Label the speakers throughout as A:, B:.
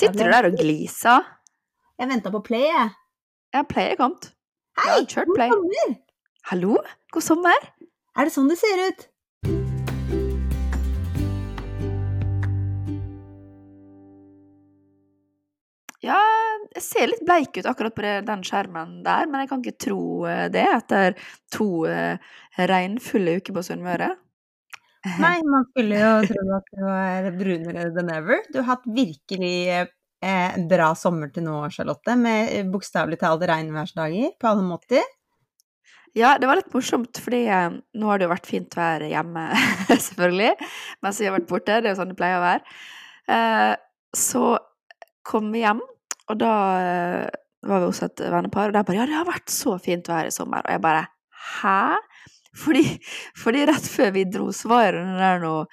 A: Sitter du der og gliser?
B: Jeg venta på play, jeg.
A: Ja, Play er kommet.
B: Hei, god
A: play.
B: sommer!
A: Hallo? God sommer.
B: Er det sånn det ser ut?
A: Ja, jeg ser litt bleik ut akkurat på den skjermen der, men jeg kan ikke tro eh, det etter to eh, regnfulle uker på Sunnmøre.
B: Nei, man skulle jo tro at du var brunere than ever. Du har hatt virkelig eh, bra sommer til nå, Charlotte, med eh, bokstavelig talt regnværsdager på alle måter.
A: Ja, det var litt morsomt, fordi eh, nå har det jo vært fint vær hjemme, selvfølgelig, mens vi har vært borte. Det er jo sånn det pleier å være. Eh, så kom vi hjem, og da eh, var vi hos et vennepar, og de bare 'Ja, det har vært så fint vær i sommer', og jeg bare 'Hæ?' Fordi, fordi rett før vi dro, så var det der noe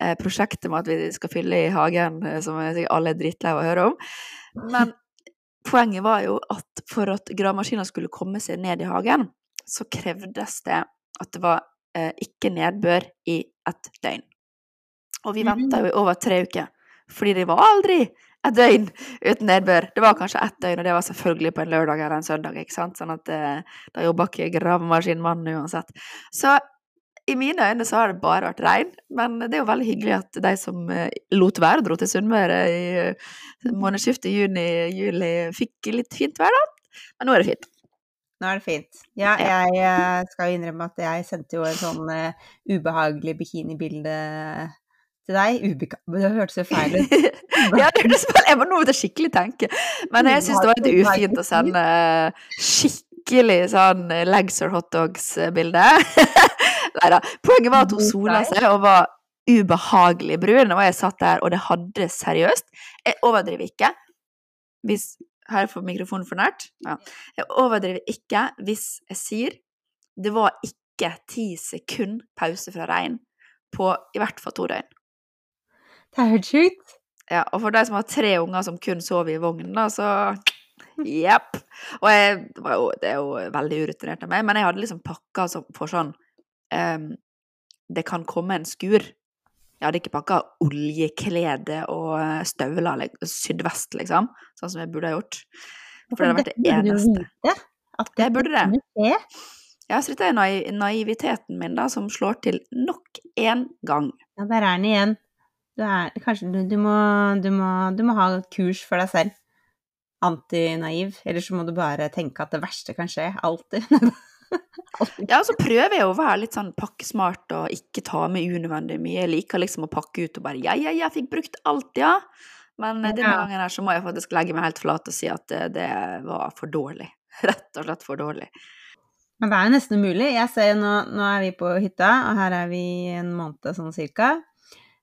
A: eh, prosjektet med at vi skal fylle i hagen, eh, som sikkert alle er drittlei av å høre om. Men poenget var jo at for at gravemaskinen skulle komme seg ned i hagen, så krevdes det at det var eh, ikke nedbør i et døgn. Og vi venta jo i over tre uker, fordi det var aldri et døgn uten nedbør. Det var kanskje ett døgn, og det var selvfølgelig på en lørdag eller en søndag, ikke sant, sånn at eh, da jobba ikke gravemaskinmannen uansett. Så i mine øyne så har det bare vært regn, men det er jo veldig hyggelig at de som eh, lot være, dro til Sunnmøre i eh, månedsskiftet juni-juli, fikk litt fint vær, da. Men nå er det fint.
B: Nå er det fint. Ja, jeg eh, skal jo innrømme at jeg sendte jo en sånn eh, ubehagelig bikinibilde til deg. Ubeka det hørtes jo feil ut.
A: ja, det hørtes vel Jeg må nå måtte skikkelig tenke. Men jeg syns det var litt ufint å sende skikkelig sånn legs or hotdogs-bilde. Nei da. Poenget var at hun sola seg og var ubehagelig brun, og jeg satt der, og det hadde seriøst Jeg overdriver ikke. Hvis Her får mikrofonen for nært. Ja. Jeg overdriver ikke hvis jeg sier det var ikke ti sekunder pause fra regn på i hvert fall to døgn.
B: Det er helt sjukt.
A: Ja, og for de som har tre unger som kun sover i vognen, da, så Jepp. Og jeg det var jo, det er jo veldig urutinert av meg, men jeg hadde liksom pakka for sånn um, Det kan komme en skur. Jeg hadde ikke pakka oljeklede og eh, støvler, sydvest, liksom, sånn som jeg burde ha gjort. For det hadde vært det eneste. Jeg burde det. Ja, så dette er naiv naiviteten min, da, som slår til nok en gang.
B: Ja, der er den igjen. Du er, kanskje du, du, må, du, må, du må ha et kurs for deg selv. Antinaiv. Eller så må du bare tenke at det verste kan skje. Alltid. Ja,
A: Ja, så prøver jeg å være litt sånn pakkesmart og ikke ta med unødvendig mye. Jeg liker liksom å pakke ut og bare ja, ja, jeg fikk brukt alt, ja. Men eh, denne
B: Ja.
A: gangen her så må jeg faktisk legge meg helt flat og si at det, det var for dårlig. Rett og slett for dårlig.
B: Men det er jo nesten umulig. Jeg ser jo nå, nå er vi på hytta, og her er vi en måned sånn cirka.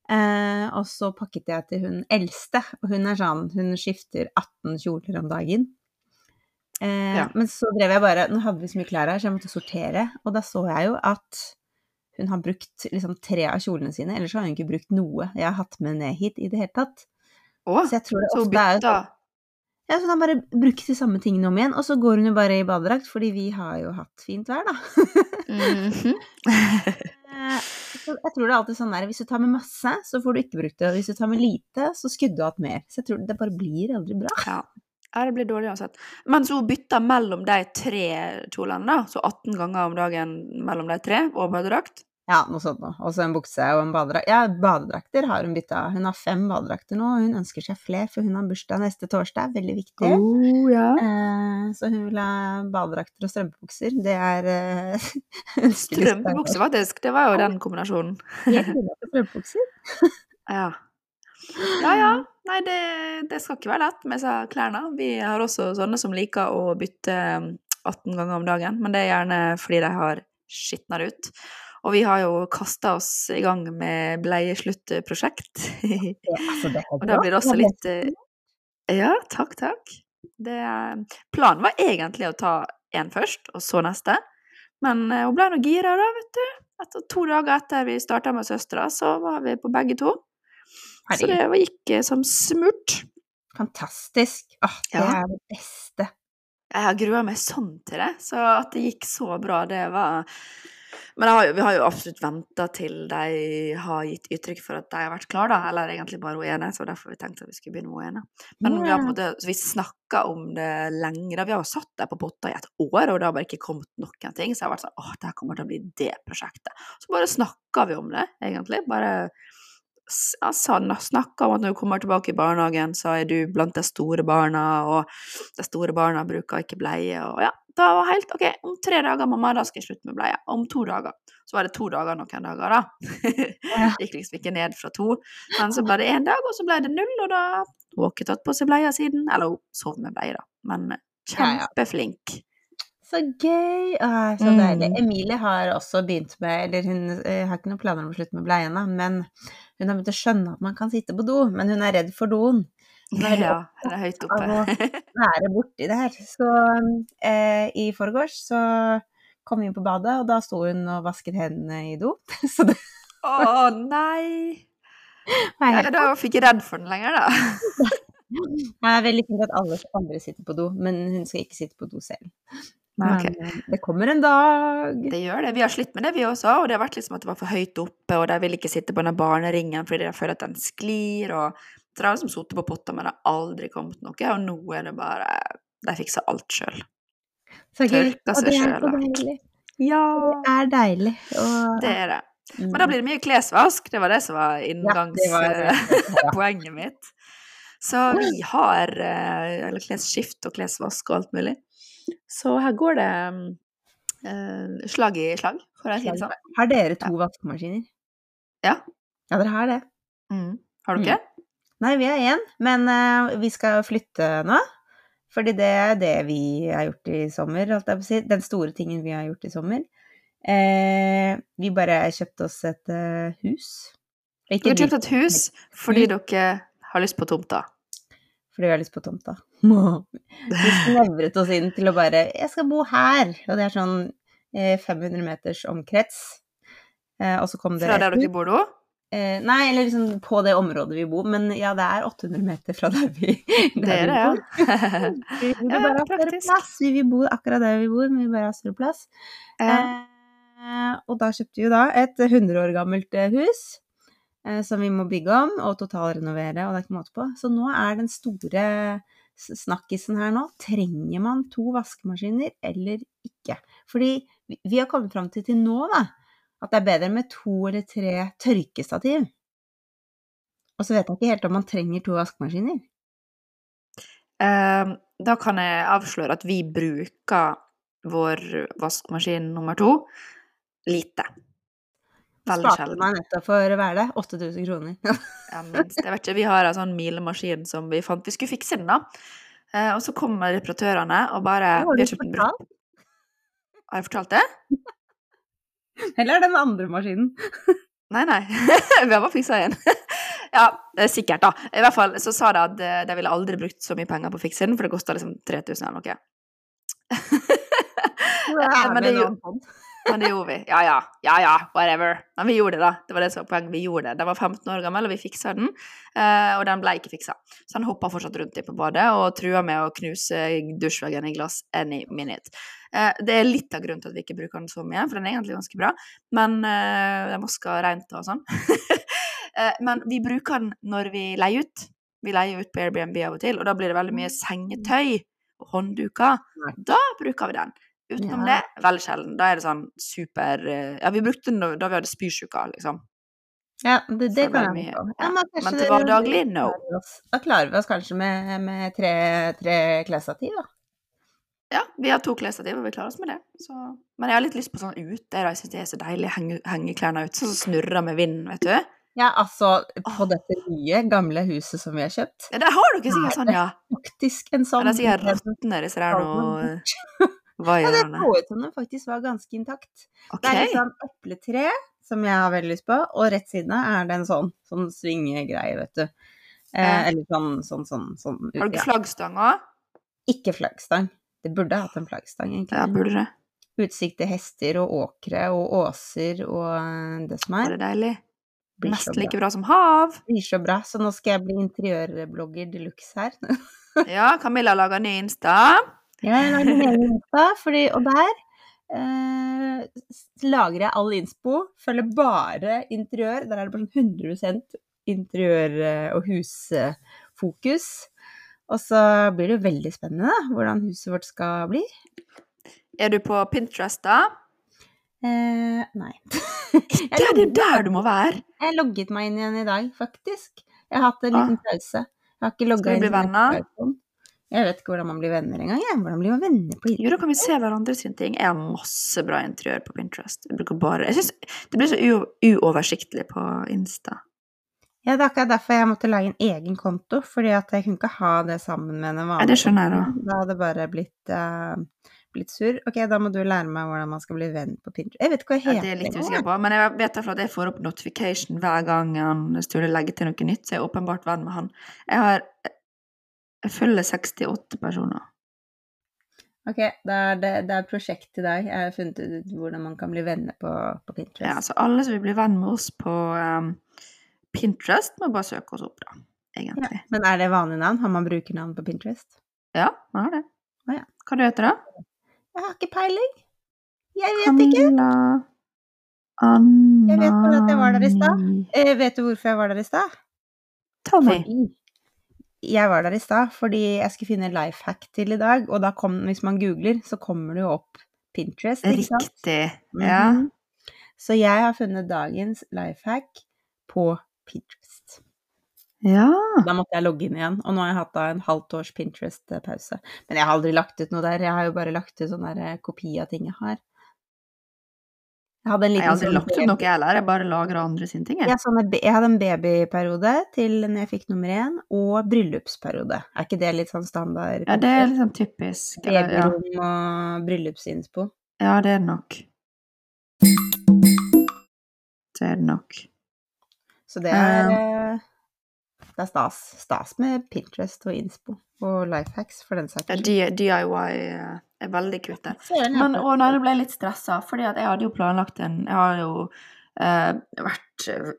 B: Eh, og så pakket jeg til hun eldste, og hun er sånn, hun skifter 18 kjoler om dagen. Eh,
A: Ja.
B: Men så drev jeg bare, nå hadde vi så mye klær her, så jeg måtte sortere, og da så jeg jo at hun har brukt liksom tre av kjolene sine, ellers har hun ikke brukt noe jeg har hatt med ned hit i det hele tatt.
A: Åh,
B: Så jeg tror det ofte er jo sånn ja, så har bare brukt de samme tingene om igjen, og så går hun jo bare i badedrakt, fordi vi har jo hatt fint vær, da. mm så jeg tror det er alltid sånn der, hvis du tar med masse, så får du ikke brukt det, og hvis du tar med lite, så skulle du hatt mer. Så jeg tror det bare blir aldri bra.
A: Ja. ja, det blir dårlig uansett. Men så hun bytter mellom de tre kjolene, da. Så 18 ganger om dagen mellom de tre, og.
B: Ja, noe sånt noe. Og så en bukse og en badedrakt. Ja, badedrakter har hun bytta. Hun har fem badedrakter nå, og hun ønsker seg flere, for hun har bursdag neste torsdag, veldig viktig.
A: Oh, ja.
B: Eh, så hun vil ha badedrakter og strømpebukser. Det er eh, Strømpebukser,
A: Strømpebukse, faktisk. Det var jo den kombinasjonen.
B: Strømpebukser.
A: Ja. Ja, ja. Nei, det, det skal ikke være lett med disse klærne. Vi har også sånne som liker å bytte 18 ganger om dagen, men det er gjerne fordi de har skitna det ut. Og vi har jo kasta oss i gang med bleiesluttprosjekt.
B: Ja, altså,
A: Og da blir det også litt eh, Ja, takk, takk. Det, planen var egentlig å ta én først, og så neste. Men eh, hun ble nå gira, da, vet du. Etter to dager etter vi starta med søstera, så var vi på begge to. Så det gikk eh, som smurt.
B: fantastisk. Åh, det
A: Ja.
B: er det beste.
A: Jeg har grua meg sånn til det, så at det gikk så bra, det var Men har jo, vi har jo absolutt venta til de har gitt uttrykk for at de har vært klare, da. Eller egentlig bare hun ene, så derfor vi tenkte at vi skulle begynne med hun ene. Men vi har på en måte, vi snakka om det lenge. da. Vi har jo satt der på potta i et år, og det har bare ikke kommet noen ting. Så jeg har vært sånn åh, det her kommer til å bli det prosjektet. Så bare snakka vi om det, egentlig. Bare ja, snakka om at når du kommer tilbake i barnehagen, så er du blant de store barna, og de store barna bruker ikke bleie, og ja. Da var helt OK, om tre dager, mamma, da skal jeg slutte med bleie. Om to dager. Så var det to dager noen dager, da. Gikk liksom ikke ned fra to. Men så ble det én dag, og så ble det null, og da Hun har ikke tatt på seg bleia siden. Eller hun sov med bleie, da. Men kjempeflink.
B: Så gøy! Åh, så deilig. Mm. Emilie har også begynt med Eller hun uh, har ikke noen planer om å slutte med bleiene, men hun har begynt å skjønne at man kan sitte på do, men hun er redd for doen.
A: Hun er ja, hun er høyt oppe.
B: Av å være borti det her. Så uh, i forgårs så kom vi inn på badet, og da sto hun og vasket hendene i do. Så
A: det Å nei! Ja, da fikk jeg redd for den lenger, da.
B: Det er veldig fint at alle andre sitter på do, men hun skal ikke sitte på do selv. Men okay. Eh, det kommer en dag.
A: Det gjør det. Vi har slitt med det, vi også. Og det har vært liksom at det var for høyt oppe, og de vil ikke sitte på den barneringen fordi de føler at den sklir. og Så de har liksom sittet på potta, men det har aldri kommet noe. Og nå er det bare De fikser alt sjøl.
B: Tørker seg sjøl. Ja. Det er deilig. Og...
A: Det er det. Men da mm. blir det mye klesvask. Det var det som var inngangspoenget ja, mitt. Så vi har eh, Eller klesskift og klesvask og alt mulig. Så her går det eh, slag i slag, for å si det sånn.
B: Har dere to ja. vaskemaskiner?
A: Ja.
B: Ja, dere har det.
A: Mm. Har du ikke? Mm.
B: Nei, vi har én, men uh, vi skal flytte nå. Fordi det er det vi har gjort i sommer, holdt jeg på å si. Den store tingen vi har gjort i sommer. Eh, vi bare kjøpte oss et uh, hus.
A: Ikke dere kjøpt et hus fordi dere har lyst på tomta?
B: Fordi vi har lyst på tomta. Vi snevret oss inn til å bare 'Jeg skal bo her!' Og det er sånn 500 eh, meters omkrets.
A: Eh, og så kom det Fra der dere bor nå?
B: Eh, nei, eller liksom på det området vi bor. Men ja, det er 800 meter fra der vi,
A: der det er det, ja.
B: vi vil ja, bare ha større plass. Vi vil bo akkurat der vi bor, men vi bare har større plass. Ja. Eh, og da kjøpte vi jo da et 100 år gammelt hus. Eh, som vi må bygge om og totalrenovere, og det er ikke måte på. Så nå er den store snakkisen her nå trenger man to vaskemaskiner eller ikke? Fordi vi har kommet fram til til nå da, at det er bedre med to eller tre tørkestativ. Og så vet jeg ikke helt om man trenger to vaskemaskiner.
A: Uh, da kan jeg avsløre at vi bruker vår vaskemaskin nummer to lite.
B: Veldig sjelden. Sparte meg nettopp for hva er det, 8000 kroner.
A: ja, minst. Jeg vet ikke, vi har en sånn milemaskin som vi fant Vi skulle fikse den, da. Eh, og så kommer reparatørene og bare
B: Har du fortalt?
A: Har jeg fortalt det?
B: Eller er det den andre maskinen?
A: nei, nei. vi har bare fiksa en. ja, sikkert, da. I hvert fall så sa de at eh, de ville aldri brukt så mye penger på å fikse den, for det kosta liksom 3000 eller noe. Men det er jo men det gjorde vi. Ja ja, ja ja, whatever. Men vi gjorde det, da. Det var det som var poenget. Vi gjorde det. Den var 15 år gammel, og vi fiksa den. Eh, og den ble ikke fiksa. Så han hoppa fortsatt rundt i på badet og trua med å knuse dusjveggen i glass any minute. Eh, det er litt av grunnen til at vi ikke bruker den så mye, for den er egentlig ganske bra. Men eh, den vasker rent og sånn. men vi bruker den når vi leier ut. Vi leier ut på Airbnb av og til, og da blir det veldig mye sengetøy og håndduker. Da bruker vi den. Utenom ja. det, veldig sjelden. Da er det sånn super eh, Ja, vi brukte den da vi hadde spysjuka, liksom.
B: Ja, det, det kan jeg forstå.
A: Ja, men, men til hverdaglig, no.
B: Da klarer vi oss kanskje med, med tre, tre klesstativ, da.
A: Ja, vi har to klesstativ, og vi klarer oss med det. Så. Men jeg har litt lyst på sånn ute. Jeg syns det er så deilig å henge, henge klærne ute, sånn som snurrer med vinden, vet du.
B: Ja, altså, på dette nye, gamle huset som vi har kjøpt.
A: Ja, Der har dere sikkert sånn, ja.
B: Faktisk en sånn.
A: Ja, det er sikkert råtne, disse der nå
B: hva gjør ja, det så ut som den faktisk var ganske intakt. Okay. Det er litt sånn epletre, som jeg har veldig lyst på, og rett siden av er det en sånn, sånn svingegreie, vet du. Eh, eller sånn, sånn, sånn, sånn
A: Har du ikke flaggstang òg?
B: Ikke flaggstang. Det burde hatt en flaggstang, egentlig.
A: Ja, burde det.
B: Utsikt til hester og åkre og åser og eh, det som er.
A: Det er deilig. Blir Nesten like bra som hav.
B: Blir så bra. Så nå skal jeg bli interiørblogger de luxe her.
A: ja, Camilla lager ny Insta.
B: Jeg lager min egen fordi, og der eh, lagrer jeg all innspo, følger bare interiør. Der er det bare sånn 100% interiør- eh, og husfokus. Og så blir det veldig spennende da, hvordan huset vårt skal bli.
A: Er du på Pinterest, da?
B: Eh, nei.
A: Det er det der du må være!
B: Jeg logget meg inn igjen i dag, faktisk. Jeg har hatt en
A: Ah.
B: liten pause. Jeg har ikke logga
A: Skal vi
B: inn.
A: bli venner?
B: Jeg vet ikke hvordan man blir venner engang. jeg. Hvordan blir man venner på
A: Jo, da kan vi se hverandre sine ting. Jeg har masse bra interiør på Pinterest. Jeg bruker bare Jeg synes det blir så u uoversiktlig på Insta.
B: Ja, det er akkurat derfor jeg måtte lage en egen konto, fordi at jeg kunne ikke ha det sammen med en vanlig
A: Ja, det skjønner jeg, da.
B: Da hadde det bare blitt, uh, blitt sur. Ok, da må du lære meg hvordan man skal bli venn på Pinterest. Jeg vet ikke hva jeg
A: heter. Ja, det
B: er
A: litt usikker på. Men jeg vet at jeg får opp notification hver gang han Sturle legger til noe nytt, så jeg er åpenbart venn med han. Jeg har Jeg følger 68 personer.
B: Ok, da er det, det er prosjekt i dag. Jeg har funnet ut hvordan man kan bli venner på, på Pinterest.
A: Ja, så alle som vil bli venn med oss på um, Pinterest, må bare søke oss opp, da. Egentlig.
B: Men er det vanlig navn? Har man brukernavn på Pinterest?
A: Ja, man har det.
B: Å, ja.
A: Hva du heter du, da?
B: Jeg har ikke peiling. Jeg vet ikke.
A: Camilla Anna
B: Jeg vet bare at jeg var der i stad. Eh, vet du hvorfor jeg var der i stad?
A: Tommy.
B: Fordi jeg var der i stad fordi jeg skulle finne life hack til i dag, og da kom, hvis man googler, så kommer det jo opp Pinterest, ikke sant?
A: Riktig. Ja.
B: Mhm. Så jeg har funnet dagens life hack på Pinterest.
A: ja.
B: Da måtte jeg logge inn igjen, og nå har jeg hatt da en halvt års Pinterest-pause. Men jeg har aldri lagt ut noe der, jeg har jo bare lagt ut sånn der eh, kopi av ting jeg har. Jeg hadde en liten
A: har aldri
B: sånn
A: lagt ut noe, jeg heller. Jeg bare lager andre sine ting. Jeg.
B: Ja, sånn, jeg hadde en babyperiode til når jeg fikk nummer én, og bryllupsperiode. Er ikke det litt sånn standard?
A: Ja, det er litt sånn typisk. Babyrom ja.
B: Og bryllupsinspo.
A: ja, det er det nok. Det er det nok.
B: Så det er, um, det er stas. Stas med Pinterest og inspo. Og life hacks, for den saks skyld.
A: DIY eh, er veldig
B: jeg
A: Men og når jeg ble litt stressa, fordi at jeg hadde jo planlagt en Jeg har jo eh, vært eh,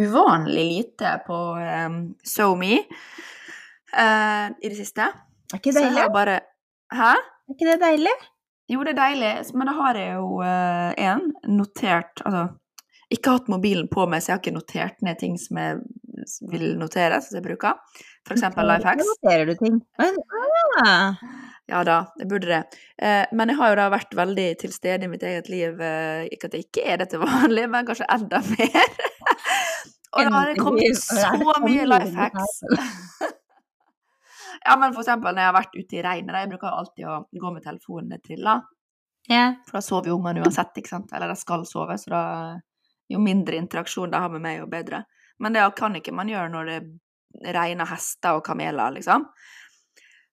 A: uvanlig lite på eh, SoMe eh, i det siste.
B: Er ikke
A: det
B: deilig?
A: bare Hæ?
B: Er ikke det deilig?
A: Jo, det er deilig, men da har jeg jo én notert Altså, ikke hatt mobilen på meg, så jeg har ikke notert ned ting som jeg vil notere, som jeg bruker. For eksempel life hacks.
B: noterer du ting. Ah,
A: Ja da, jeg burde det. Eh, men jeg har jo da vært veldig til stede i mitt eget liv. Eh, ikke at jeg ikke er det til vanlig, men kanskje enda mer. Og da har det kommet
B: det
A: så mye life hacks. ja, men for eksempel når jeg har vært ute i regnet, jeg bruker jo alltid å gå med telefonen ned til, da.
B: Ja.
A: For da sover jo ungene uansett, ikke sant. Eller de skal sove, så da jo mindre interaksjon de har med meg, jo bedre. Men det kan ikke man gjøre når det regner hester og kameler, liksom.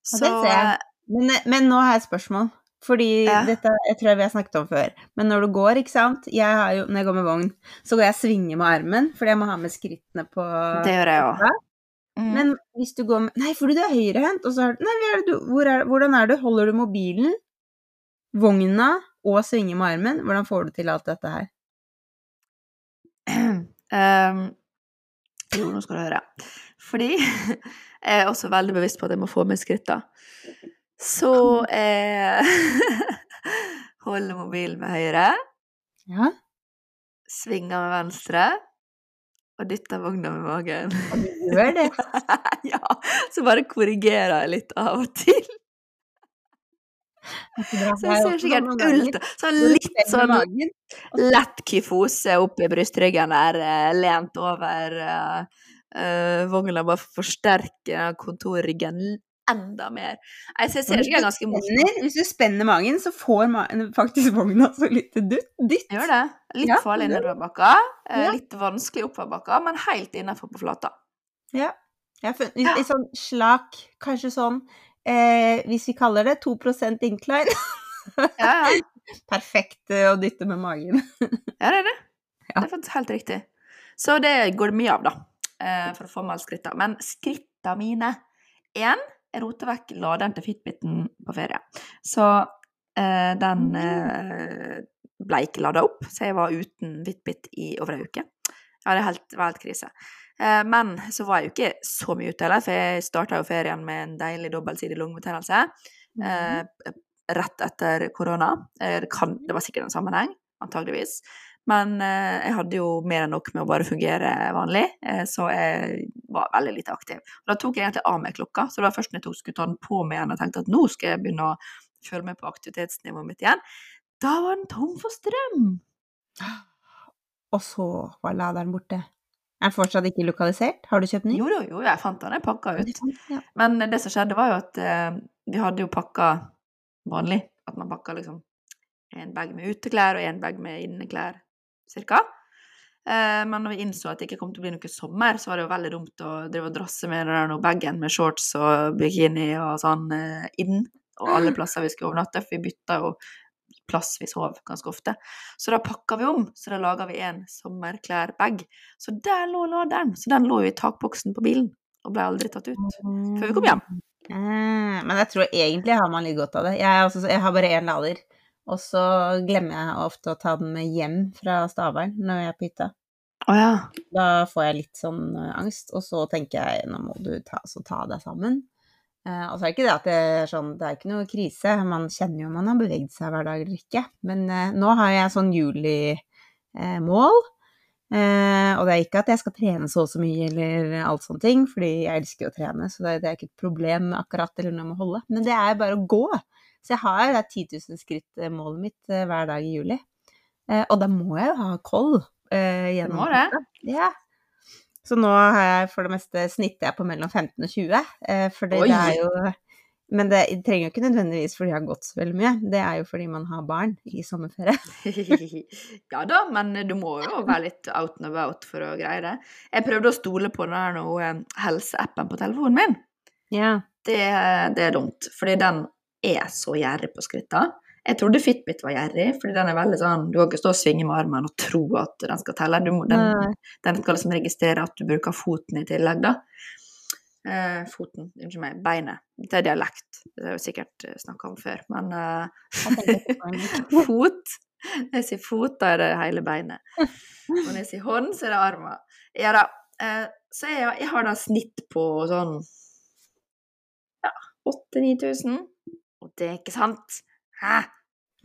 B: Ja, det ser jeg. Men, men nå har jeg et spørsmål. Fordi
A: Ja.
B: dette jeg tror jeg vi har snakket om før. Men når du går, ikke sant jeg har jo, Når jeg går med vogn, så går jeg og svinger med armen, fordi jeg må ha med skrittene på
A: Det gjør jeg òg. Mm.
B: Men hvis du går med Nei, fordi du er høyrehendt, og så har Nei, er du, hvor er, hvordan er du? Holder du mobilen, vogna og svinger med armen? Hvordan får du til alt dette her?
A: Um, jo, nå skal du høre. Fordi jeg er også veldig bevisst på at jeg må få med skritta. Så jeg holder mobilen med høyre,
B: Ja,
A: svinger med venstre og dytter vogna med magen.
B: og du gjør det.
A: ja, så bare korrigerer jeg litt av og til. Så jeg ser sikkert ulta Sånn litt sånn lett kyfose opp i brystryggen der, eh, lent over uh, vogna, bare forsterker forsterke kontorryggen enda mer. Jeg ser, ser sikkert ganske morsomt
B: hvis du spenner magen, så får man faktisk vogna så lite dytt. dytt.
A: Gjør det. Litt
B: Ja,
A: farlig nedoverbakka, eh,
B: Ja.
A: litt vanskelig oppoverbakka, men helt innafor på flata.
B: Ja. Jeg har funnet litt sånn slak, kanskje sånn eh, Hvis vi kaller det 2% incline.
A: Ja, ja.
B: Perfekt eh, å dytte med magen.
A: ja det er det.
B: Ja.
A: Det er faktisk helt riktig. Så det går det mye av, da, eh, for å få med alle skrittene. Men skrittene mine Én, jeg roter vekk laderen til Fitbiten på ferie. Så eh, den eh, ble ikke lada opp, så jeg var uten Fitbit i over ei uke. Ja, det er helt, var helt krise. Eh, men så var jeg jo ikke så mye ute heller, for jeg starta jo ferien med en deilig dobbeltsidig lungebetennelse.
B: Mhm.
A: Eh, rett etter korona. Eh, Det, kan, det var sikkert en sammenheng, antageligvis. Men eh, jeg hadde jo mer enn nok med å bare fungere vanlig, eh, så jeg var veldig lite aktiv. Og da tok jeg egentlig av meg klokka, så det var først når jeg tok, skulle ta den på meg igjen og tenkte at nå skal jeg begynne å følge med på aktivitetsnivået mitt igjen, da var den tom for strøm.
B: Og så var laderen borte. Er den fortsatt ikke lokalisert? Har du kjøpt ny?
A: Jo, jo, jo, jeg fant den, jeg pakka ut.
B: Ja.
A: Men det som skjedde, var jo at eh, vi hadde jo pakka vanlig. At man pakka liksom en bag med uteklær og en bag med inneklær, cirka. Eh, men når vi innså at det ikke kom til å bli noe sommer, så var det jo veldig dumt å drive og drasse med den bagen med shorts og bikini og sånn eh, inn. Og alle plasser vi skulle overnatte, for vi bytta jo plass vi sov ganske ofte. Så da pakka vi om, så da laga vi en sommerklærbag. Så der lå laderen. Så den lå jo i takboksen på bilen og ble aldri tatt ut før vi kom hjem.
B: Mm, Men jeg tror egentlig har man litt godt av det. Jeg, også, jeg har bare én lader, og så glemmer jeg ofte å ta den med hjem fra Stavern når jeg er på hytta.
A: Oh, ja.
B: Da får jeg litt sånn eh, angst, og så tenker jeg nå må du ta, så ta deg sammen. Eh, og så er det ikke det at det er sånn, det er ikke noe krise, man kjenner jo om man har beveget seg hver dag eller ikke. Men eh, nå har jeg sånn juli-mål, eh, og det er ikke at jeg skal trene så og så mye eller alt sånne ting, fordi jeg elsker å trene, så det, det er ikke et problem akkurat eller noe med å holde. Men det er bare å gå. Så jeg har det 10 000 skritt-målet mitt eh, hver dag i juli. Eh, og da må jeg jo ha koll eh, gjennom
A: må det.
B: Ja. Så nå har jeg for det meste snitter jeg på mellom 15 og 20, eh, for det,
A: Oi.
B: det er jo Men det trenger jo ikke nødvendigvis fordi jeg har gått så veldig mye, det er jo fordi man har barn i sommerferie.
A: ja da, men du må jo være litt out and about for å greie det. Jeg prøvde å stole på den eh, helseappen på telefonen min.
B: Ja.
A: Det, det er dumt, fordi den er så gjerrig på skritta. Jeg trodde Fitbit var gjerrig, fordi den er veldig sånn Du kan ikke stå og svinge med armen og tro at den skal telle. Du må, den, den skal liksom registrere at du bruker foten i tillegg, da. Eh, foten, unnskyld meg, beinet. Det er dialekt, det har jo sikkert snakka om før, men eh, fot Når jeg sier fot, da er det hele beinet. Og når jeg sier hånd, så er det armen. Ja da. Eh, så jeg, jeg har da snitt på sånn ja, 8000-9000. Og det er ikke sant. Hæ?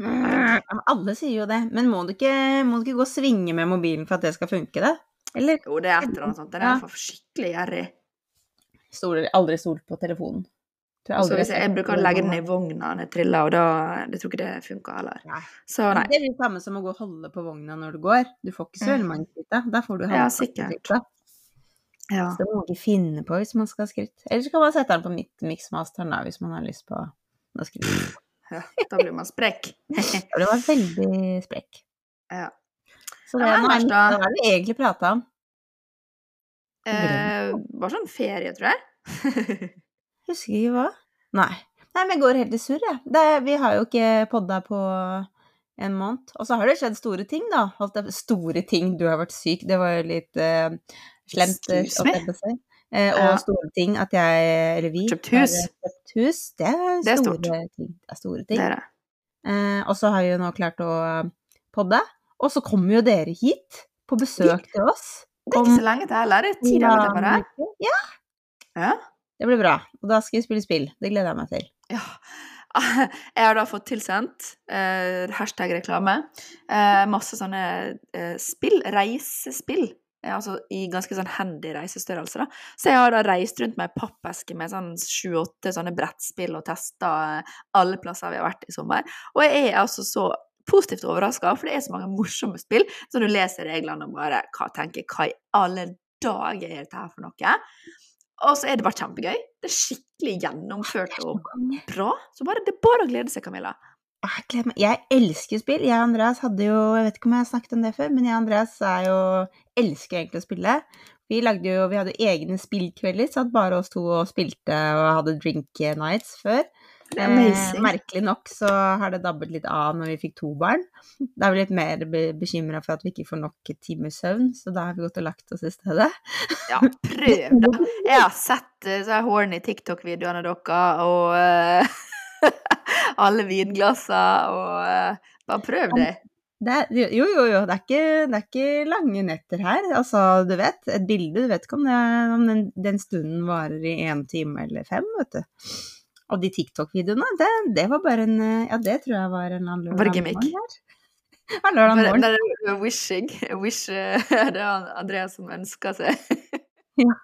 B: Ja, alle sier jo det. Men må du, ikke, må du ikke gå og svinge med mobilen for at det skal funke, da? Eller
A: Jo, det er et eller annet sånt. Den er i hvert fall skikkelig gjerrig.
B: stoler aldri stolt på telefonen?
A: Hvis jeg, jeg bruker å legge den i vogna når jeg triller, og da Jeg tror ikke det funker heller.
B: Nei.
A: Så nei.
B: Det er det samme som å gå og holde på vogna når du går. Du får ikke så veldig mange skritt da. Da får du
A: Ja,
B: halvparten
A: sikkert. Ja.
B: Så det må man ikke finne på hvis man skal ha skritt. Eller så kan man sette den på midt miksmasteren da, hvis man har lyst på noe skritt.
A: ja. Da blir man sprekk.
B: da Det var veldig sprekk.
A: ja.
B: Så det
A: Ja,
B: nå hva er det vi egentlig prata om?
A: Eh, bare sånn ferie, tror jeg.
B: Husker ikke hva. Nei. Nei, men jeg går helt i surr, jeg. Det- Vi har jo ikke podda på en måned. Og så har det skjedd store ting, da. Holdt jeg- Store ting. Du har vært syk. Det var jo litt uh, slemt.
A: Excuse
B: jeg si. Eh, og
A: Ja.
B: store ting at jeg, eller vi,
A: Kjøpt hus.
B: kjøpt hus. Det er,
A: Det er
B: store ting. Det er store
A: Det
B: ting.
A: er det.
B: Eh, og så har vi jo nå klart å podde. Og så kommer jo dere hit på besøk til oss.
A: Det er ikke så lenge til heller. Det er ti dager til bare.
B: Ja,
A: Ja.
B: det blir bra. Og da skal vi spille spill. Det gleder jeg meg til.
A: ja. Jeg har da fått tilsendt eh, hashtag reklame. Eh, masse sånne eh, spill, reisespill. Eh, Altså i ganske sånn handy reisestørrelse, da. Så jeg har da reist rundt med ei pappeske med sånn sju-åtte sånne brettspill og testa alle plasser vi har vært i sommer. Og jeg er altså så positivt overraska, for det er så mange morsomme spill. Så du leser reglene og bare hva tenker Hva i alle dager er dette her for noe? Og så er det bare kjempegøy. Det er skikkelig gjennomført og bra. Så bare, det er bare å glede seg, Camilla.
B: Jeg, elsker spill. Jeg og Andreas hadde jo Jeg vet ikke om jeg har snakket om det før, men jeg og Andreas er jo elsker egentlig å spille. Vi, lagde jo, vi hadde egne spillkvelder, satt bare oss to og spilte og hadde drink nights før. Eh, merkelig nok så har det dabbet litt av når vi fikk to barn. Da er vi litt mer be bekymra for at vi ikke får nok timers søvn, så da har vi gått og lagt oss i stedet.
A: Ja, prøv, da. Jeg har sett eh, så horny TikTok-videoene deres, og eh, alle vinglassene, og eh, bare prøv det.
B: Det er, jo, jo, jo, det er, ikke, det er ikke lange netter her. Altså, du vet, et bilde, du vet ikke om, det, om den, den stunden varer i én time eller fem, vet du. Og de TikTok-videoene, det, det var bare en eh, Ja, det tror jeg var en annen
A: Var
B: lørdag morgen her. Lørdag morgen.
A: det er wishing. Wish, eh, det er Andreas som ønsker seg.
B: Ja.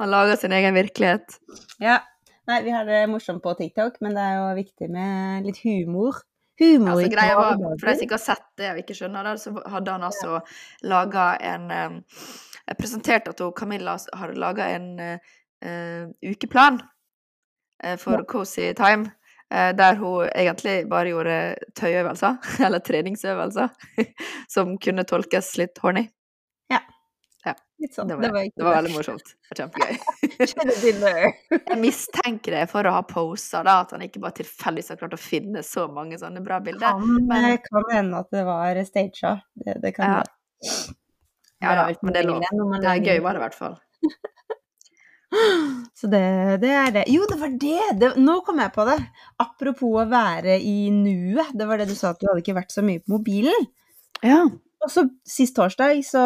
A: Han lager sin egen virkelighet.
B: Ja. Nei, vi har det morsomt på TikTok, men det er jo viktig med litt humor. Humor
A: Altså, greia var, for de som ikke har sett det og ikke skjønner det, så hadde han altså laga en eh, Jeg presenterte at Camilla hadde laga en eh, eh, ukeplan for for Cozy Time. eh, der hun egentlig bare gjorde tøyøvelser, eller treningsøvelser, som kunne tolkes litt horny.
B: Litt sånn.
A: Det var,
B: Det var,
A: det var veldig morsomt. Kjempegøy. Jeg mistenker det for å ha posa, da, at han ikke bare tilfeldigvis har klart å finne så mange sånne bra bilder.
B: Kan,
A: men-
B: kan hende at det var staged. Det, det kan
A: Ja.
B: være.
A: Ja da, men det er lov. Det er gøy, var det i hvert fall.
B: Så det, det er det. Jo, det var det. det! Nå kom jeg på det. Apropos å være i nuet. Det var det du sa, at du hadde ikke vært så mye på mobilen.
A: Ja.
B: Og så sist torsdag, så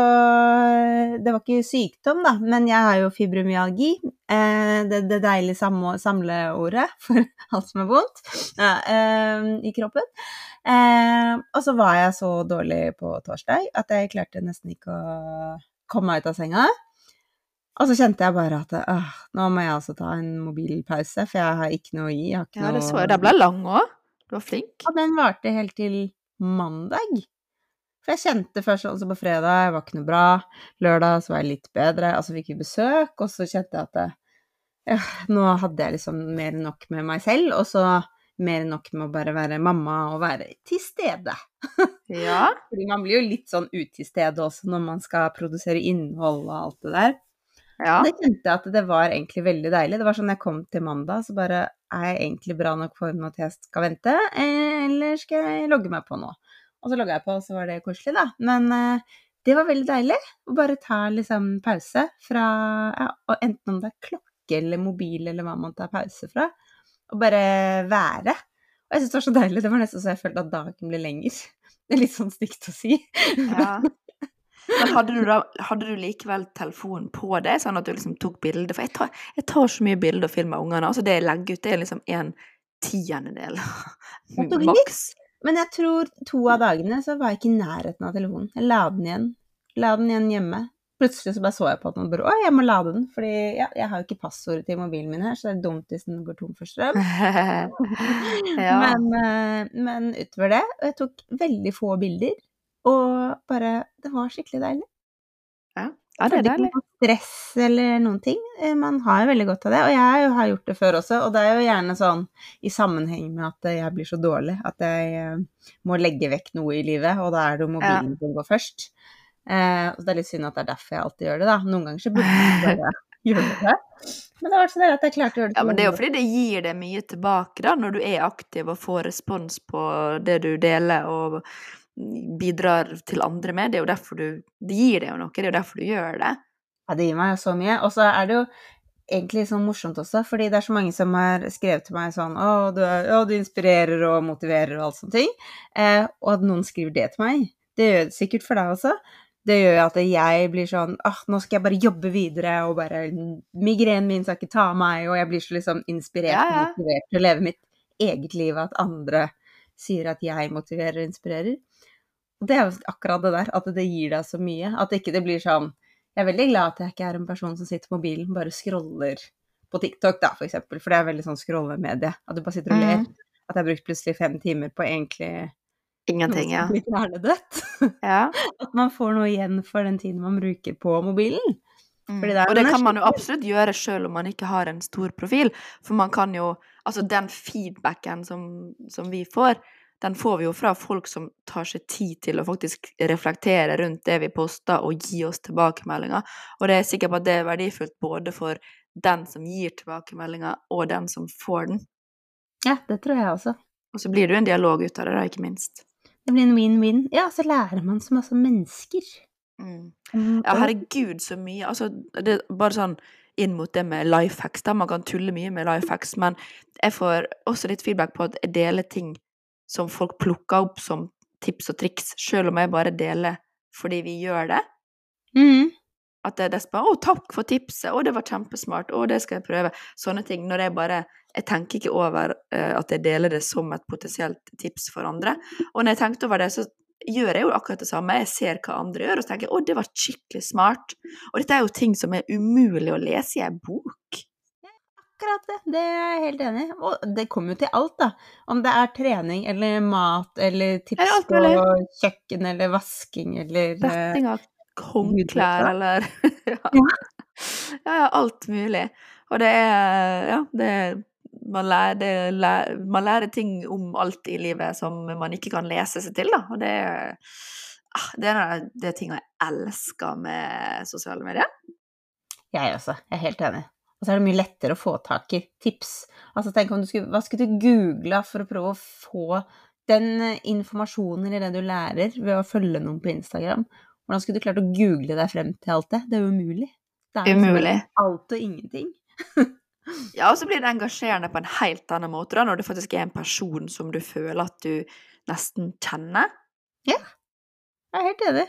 B: Det var ikke sykdom, da, men jeg har jo fibromyalgi. Eh, det, det deilige samle, samleordet for alt som er vondt ja, eh, i kroppen. Eh, og så var jeg så dårlig på torsdag at jeg klarte nesten ikke å komme meg ut av senga. Og så kjente jeg bare at øh, nå må jeg altså ta en mobilpause, for jeg har ikke noe å gi. Jeg har ikke
A: ja, det så jeg. Den ble lang òg. Du var flink.
B: og den varte helt til mandag. For jeg kjente først som på fredag, jeg var ikke noe bra. Lørdag så var jeg litt bedre. altså fikk vi besøk, og så kjente jeg at ja, nå hadde jeg liksom mer enn nok med meg selv, og så mer enn nok med å bare være mamma og være til stede.
A: Ja.
B: Fordi man blir jo litt sånn ut til stede også når man skal produsere innhold og alt det der.
A: ja.
B: Det kjente jeg at det var egentlig veldig deilig. Det var sånn jeg kom til mandag, så bare er jeg egentlig bra nok form at jeg skal vente, eller skal jeg logge meg på nå? Og så logga jeg på, og så var det koselig, da. Men eh, det var veldig deilig å bare ta liksom pause fra ja, og enten om det er klokke eller mobil eller hva man tar pause fra, og bare være. Og jeg syns det var så deilig. Det var nesten så jeg følte at dagen ble lenger. Det er litt sånn stygt å si.
A: ja. Men hadde du, da, hadde du likevel telefonen på deg, sånn at du liksom tok bilde? For jeg tar, jeg tar så mye bilder og filmer av ungene. Altså det jeg legger ut, det er liksom en tiendedel. Maks.
B: Men jeg tror to av dagene så var jeg ikke i nærheten av telefonen. Jeg la den igjen. La den igjen hjemme. Plutselig så bare så jeg på den og bare Å, jeg må lade den. Fordi ja, jeg har jo ikke passordet til mobilen min her, så det er dumt hvis den går tom for strøm.
A: ja.
B: Men, eh, men utover det Og jeg tok veldig få bilder. Og bare Det var skikkelig deilig.
A: Det er
B: Hadde
A: deilig.
B: ikke noe stress eller noen ting. Eh, Man har jo veldig godt av det. Og jeg har gjort det før også, og det er jo gjerne sånn i sammenheng med at jeg blir så dårlig at jeg eh, må legge vekk noe i livet, og da er det jo mobilen som går først. Eh, og det er litt synd at det er derfor jeg alltid gjør det, da. Noen ganger så burde jeg bare gjøre det. Men det var så deilig at jeg klarte å gjøre det.
A: Ja, men det er jo fordi det gir deg mye tilbake, da, når du er aktiv og får respons på det du deler og bidrar til andre med. Det er jo derfor du Det gir deg jo noe, det er jo derfor du gjør det.
B: Ja, det gir meg jo så mye. Og så er det jo egentlig sånn morsomt også, fordi det er så mange som har skrevet til meg sånn Å, du, å, du inspirerer og motiverer og alt sånne ting. Eh, og at noen skriver det til meg, det gjør det sikkert for deg også. Det gjør jo at jeg blir sånn åh, nå skal jeg bare jobbe videre, og bare Migrenen min skal ikke ta meg, og jeg blir så liksom inspirert
A: Ja,
B: og
A: ja.
B: motivert til å leve mitt eget liv, at andre sier at jeg motiverer og inspirerer. Det er jo akkurat det der, at det gir deg så mye. At ikke det blir sånn Jeg er veldig glad at jeg ikke er en person som sitter på mobilen bare scroller på TikTok, da, for eksempel. For det er veldig sånn scrollemedie. At du bare sitter og ler.
A: Mm.
B: At jeg har brukt plutselig fem timer på egentlig
A: Ingenting, ja.
B: Litt hjernedødt.
A: ja.
B: At man får noe igjen for den tiden man bruker på mobilen.
A: Mm.
B: Det
A: Og det kan man jo absolutt gjøre sjøl om man ikke har en stor profil. For man kan jo Altså, den feedbacken som, som vi får, den får vi jo fra folk som tar seg tid til å faktisk reflektere rundt det vi poster, og gi oss tilbakemeldinger. Og det er sikkert sikker på at det er verdifullt både for den som gir tilbakemeldinger, og den som får den.
B: Ja, det tror jeg også.
A: Og så blir det jo en dialog ut av det, da, ikke minst.
B: Det blir en win-win. Ja, så lærer man så masse om mennesker.
A: Mm. Ja, herregud, så mye. Altså, det er bare sånn inn mot det med life hacks. Da. Man kan tulle mye med life hacks, men jeg får også litt feedback på at jeg deler ting som folk plukker opp som tips og triks, selv om jeg bare deler fordi vi gjør det.
B: Mm.
A: At det er desperat 'Å, takk for tipset. Å, det var kjempesmart. Å, det skal jeg prøve.' Sånne ting. Når jeg bare Jeg tenker ikke over uh, at jeg deler det som et potensielt tips for andre. Og når jeg tenkte over det, så gjør jeg jo akkurat det samme. Jeg ser hva andre gjør, og så tenker jeg 'Å, det var skikkelig smart'. Og dette er jo ting som er umulig å lese i ei bok.
B: Akkurat det, det er jeg helt enig i. Og det kommer jo til alt, da. Om det er trening eller mat eller
A: Er
B: tips på kjøkken eller vasking eller eh,
A: Retting av håndklær eller ja.
B: Ja.
A: ja, alt mulig. Og det er Ja, det er man lærer, det er man lærer ting om alt i livet som man ikke kan lese seg til, da. Og det er ah, det er ting av jeg elsker med sosiale medier.
B: Jeg også, jeg er helt enig. Og så er det mye lettere å få tak i tips. Altså tenk om du skulle, Hva skulle du google for å prøve å få den eh, informasjonen eller det du lærer ved å følge noen på Instagram? Hvordan skulle du klart å google deg frem til alt det? Det er jo umulig. Det er
A: Umulig.
B: alt og ingenting.
A: Ja, og så blir det engasjerende på en helt annen måte, da, når det faktisk er en person som du føler at du nesten kjenner.
B: Ja, Jeg er helt enig.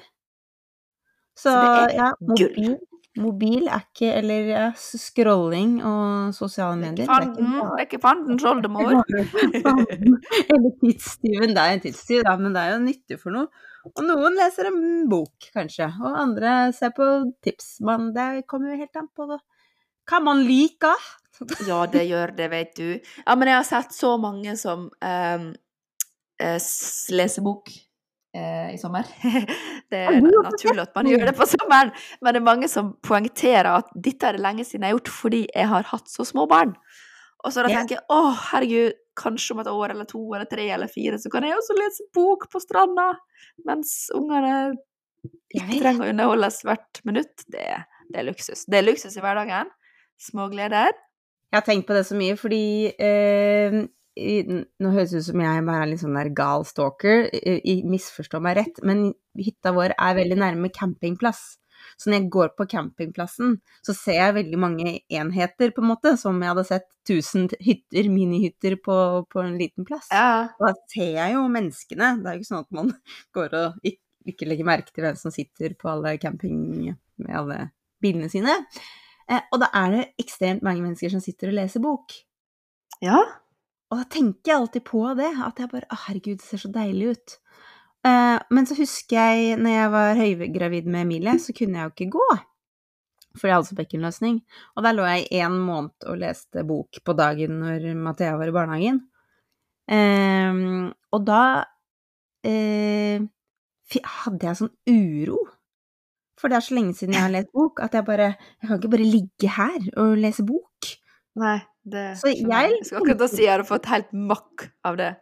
B: Så,
A: Så det er
B: ja,
A: gull.
B: Mobil, er ikke Eller scrolling og sosiale
A: er
B: medier
A: det er ikke fandens oldemor.
B: Eller tidstyven. Det er en tidstyv, da, men det er jo nyttig for noe. Og noen leser en bok, kanskje, og andre ser på tips. Men det kommer jo helt an på hva man liker.
A: Ja, det gjør det, vet du. Ja, men jeg har sett så mange som ehm, eh, leser bok i sommer. det er naturlig at man gjør det på sommeren, men det er mange som poengterer at dette er det lenge siden jeg har gjort fordi jeg har hatt så små barn. Og så da tenker jeg å, herregud, kanskje om et år eller to eller tre eller fire, så kan jeg også lese bok på stranda mens ungene ikke trenger å underholdes hvert minutt. Det, det er luksus. Det er luksus i hverdagen. Små gleder.
B: Jeg har tenkt på det så mye, fordi eh, i, Nå høres det ut som jeg bare er litt sånn der gal stalker, jeg misforstår misforstå meg rett, men hytta vår er veldig nærme campingplass. Så når jeg går på campingplassen, så ser jeg veldig mange enheter, på en måte, som jeg hadde sett 1000 hytter, minihytter, på, på en liten plass.
A: Ja.
B: Og da ser jeg jo menneskene. Det er jo ikke sånn at man går og ikke, ikke legger merke til hvem som sitter på alle camping med alle bilene sine. Eh, og da er det ekstremt mange mennesker som sitter og leser bok.
A: ja.
B: Og da tenker jeg alltid på det, at jeg bare Å, herregud, det ser så deilig ut. Uh, men så husker jeg når jeg var høygravid med Emilie, så kunne jeg jo ikke gå. For jeg hadde så bekkenløsning. Og der lå jeg i en måned og leste bok på dagen når Mathea var i barnehagen. Uh, og da uh, hadde jeg sånn uro. For det er så lenge siden jeg har lest bok, at jeg bare Jeg kan ikke bare ligge her og lese bok.
A: Nei, det
B: Så jeg
A: Jeg skal akkurat si jeg hadde fått helt makk av det.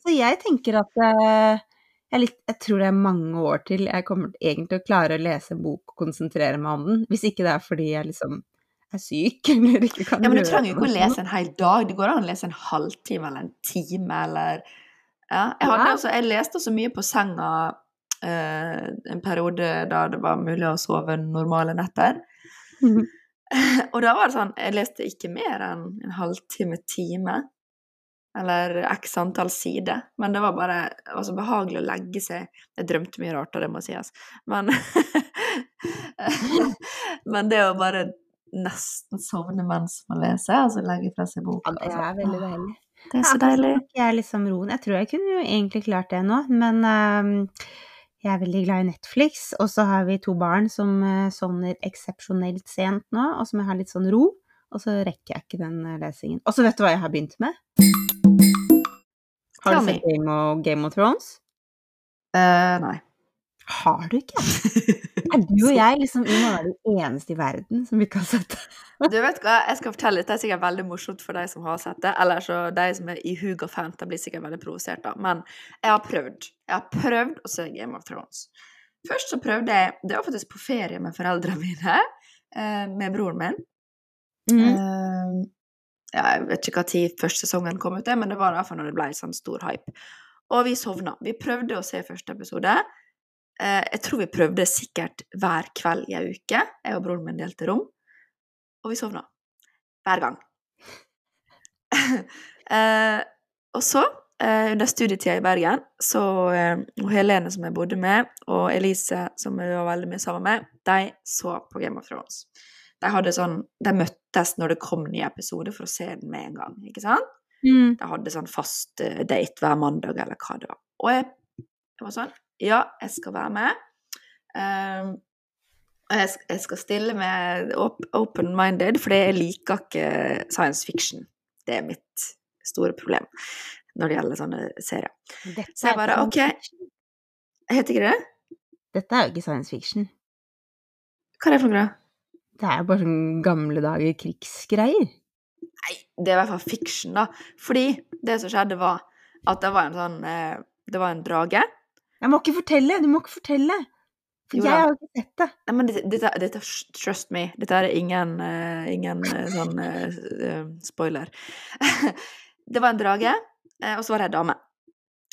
B: Så jeg tenker at eh, jeg, litt, jeg tror det er mange år til jeg kommer egentlig til å klare å lese en bok og konsentrere meg om den. Hvis ikke det er fordi jeg liksom er syk eller ikke kan
A: Ja, men du trenger jo ikke å lese en hel dag. Det går an å lese en halvtime eller en time eller Ja. Jeg, hadde,
B: Ja.
A: altså, jeg leste så mye på senga eh, en periode da det var mulig å sove normale netter.
B: Mhm.
A: Og da var det sånn Jeg leste ikke mer enn en halvtime, time. Eller x antall sider. Men det var bare det var så behagelig å legge seg Jeg drømte mye rart, og det må sies. Men Men det å bare nesten sovne mens man leser, altså legge fra seg boka
B: Ja, det
A: altså,
B: er veldig deilig.
A: Det er så deilig.
B: Ja, Jeg, liksom roen. jeg tror jeg kunne jo egentlig klart det nå, men ehm, jeg er veldig glad i Netflix. Og så har vi to barn som uh, sovner eksepsjonelt sent nå, og som jeg har litt sånn ro. Og så rekker jeg ikke den eh, lesingen. Og så vet du hva jeg har begynt med? Har du sett Game of, Game of Thrones?
A: Uh, nei.
B: Har du ikke? Er du og jeg liksom vi må være de eneste i verden som ikke har sett det?
A: Du vet hva, jeg skal fortelle litt, det er sikkert veldig morsomt for de som har sett det, eller så de som er i hug og fanta blir sikkert veldig provosert da, men jeg har prøvd. Jeg har prøvd å se Game of Thrones. Først så prøvde jeg, det var faktisk på ferie med foreldrene mine, eh, med broren min.
B: Mm.
A: Eh, jeg vet ikke tid første sesongen kom ut, men det var i hvert fall når det ble sånn stor hype. Og vi sovna. Vi prøvde å se første episode. Eh, jeg tror vi prøvde sikkert hver kveld i ei uke. Jeg og broren min delte rom. Og vi sovna. Hver gang. eh, og så eh, under studietida i Bergen, så og Helene, som jeg bodde med, og Elise, som jeg var veldig mye sammen med, de så på Game of Thrones. De, hadde sånn, de møttes når det kom nye episoder, for å se den med en gang. ikke sant?
B: Mm.
A: De hadde sånn fast date hver mandag, eller hva det var. Og jeg, jeg var sånn Ja, jeg skal være med. Um, jeg, jeg skal stille med open-minded, for jeg liker ikke science fiction. Det er mitt store problem når det gjelder sånne serier.
B: Dette
A: Så jeg bare, ok. Heter ikke det?
B: Dette er jo ikke science fiction.
A: Hva er det for noe?
B: Det er jo bare sånn gamle dager krigsgreier.
A: Nei, det er i hvert fall fiction, da. Fordi det som skjedde, var at det var en sånn eh, Det var en drage.
B: Jeg må ikke fortelle! Du må ikke fortelle! For
A: Jo
B: jeg har ikke sett det.
A: Nei, men dette, dette, dette Trust me. Dette er ingen, uh, ingen uh, sånn eh, spoiler. det var en drage, og så var det ei dame.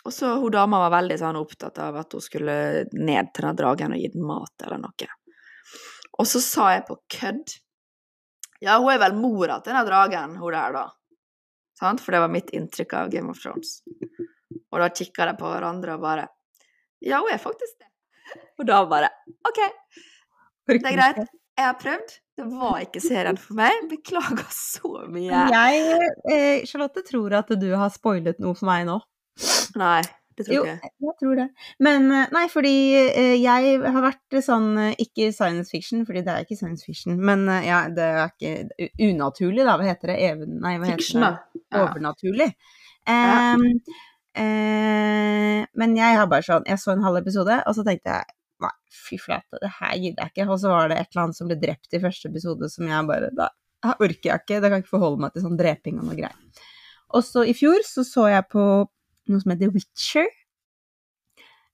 A: Og så hun dama var veldig sånn opptatt av at hun skulle ned til den dragen og gi den mat eller noe. Og så sa jeg på kødd Ja, hun er vel mora til den dragen, hun der, da. Sant? For det var mitt inntrykk av Game of Thrones. Og da kikka de på hverandre og bare Ja, hun er faktisk det. Og da bare OK, det er greit. Jeg har prøvd. Det var ikke serien for meg. Beklager så mye.
B: Jeg, eh, Charlotte, tror at du har spoilet noe for meg nå.
A: Nei, det tror
B: Jo,
A: ikke jeg.
B: jeg tror det. Men eh, nei, fordi eh, jeg har vært sånn eh, Ikke science fiction, fordi det er ikke science fiction, men ja, det er ikke unaturlig, da. Hva heter det? Even, nei, hva
A: Fiction,
B: heter det?
A: Ja.
B: Overnaturlig.
A: Ja.
B: Em, eh, men jeg har bare sånn Jeg så en halv episode, og så tenkte jeg Nei, fy flate, det her gidder jeg ikke. Og så var det et eller annet som ble drept i første episode som jeg bare Da orker jeg ikke. Da kan jeg ikke forholde meg til sånn dreping og noe greier. Og så i fjor så så jeg på noe som heter Witcher.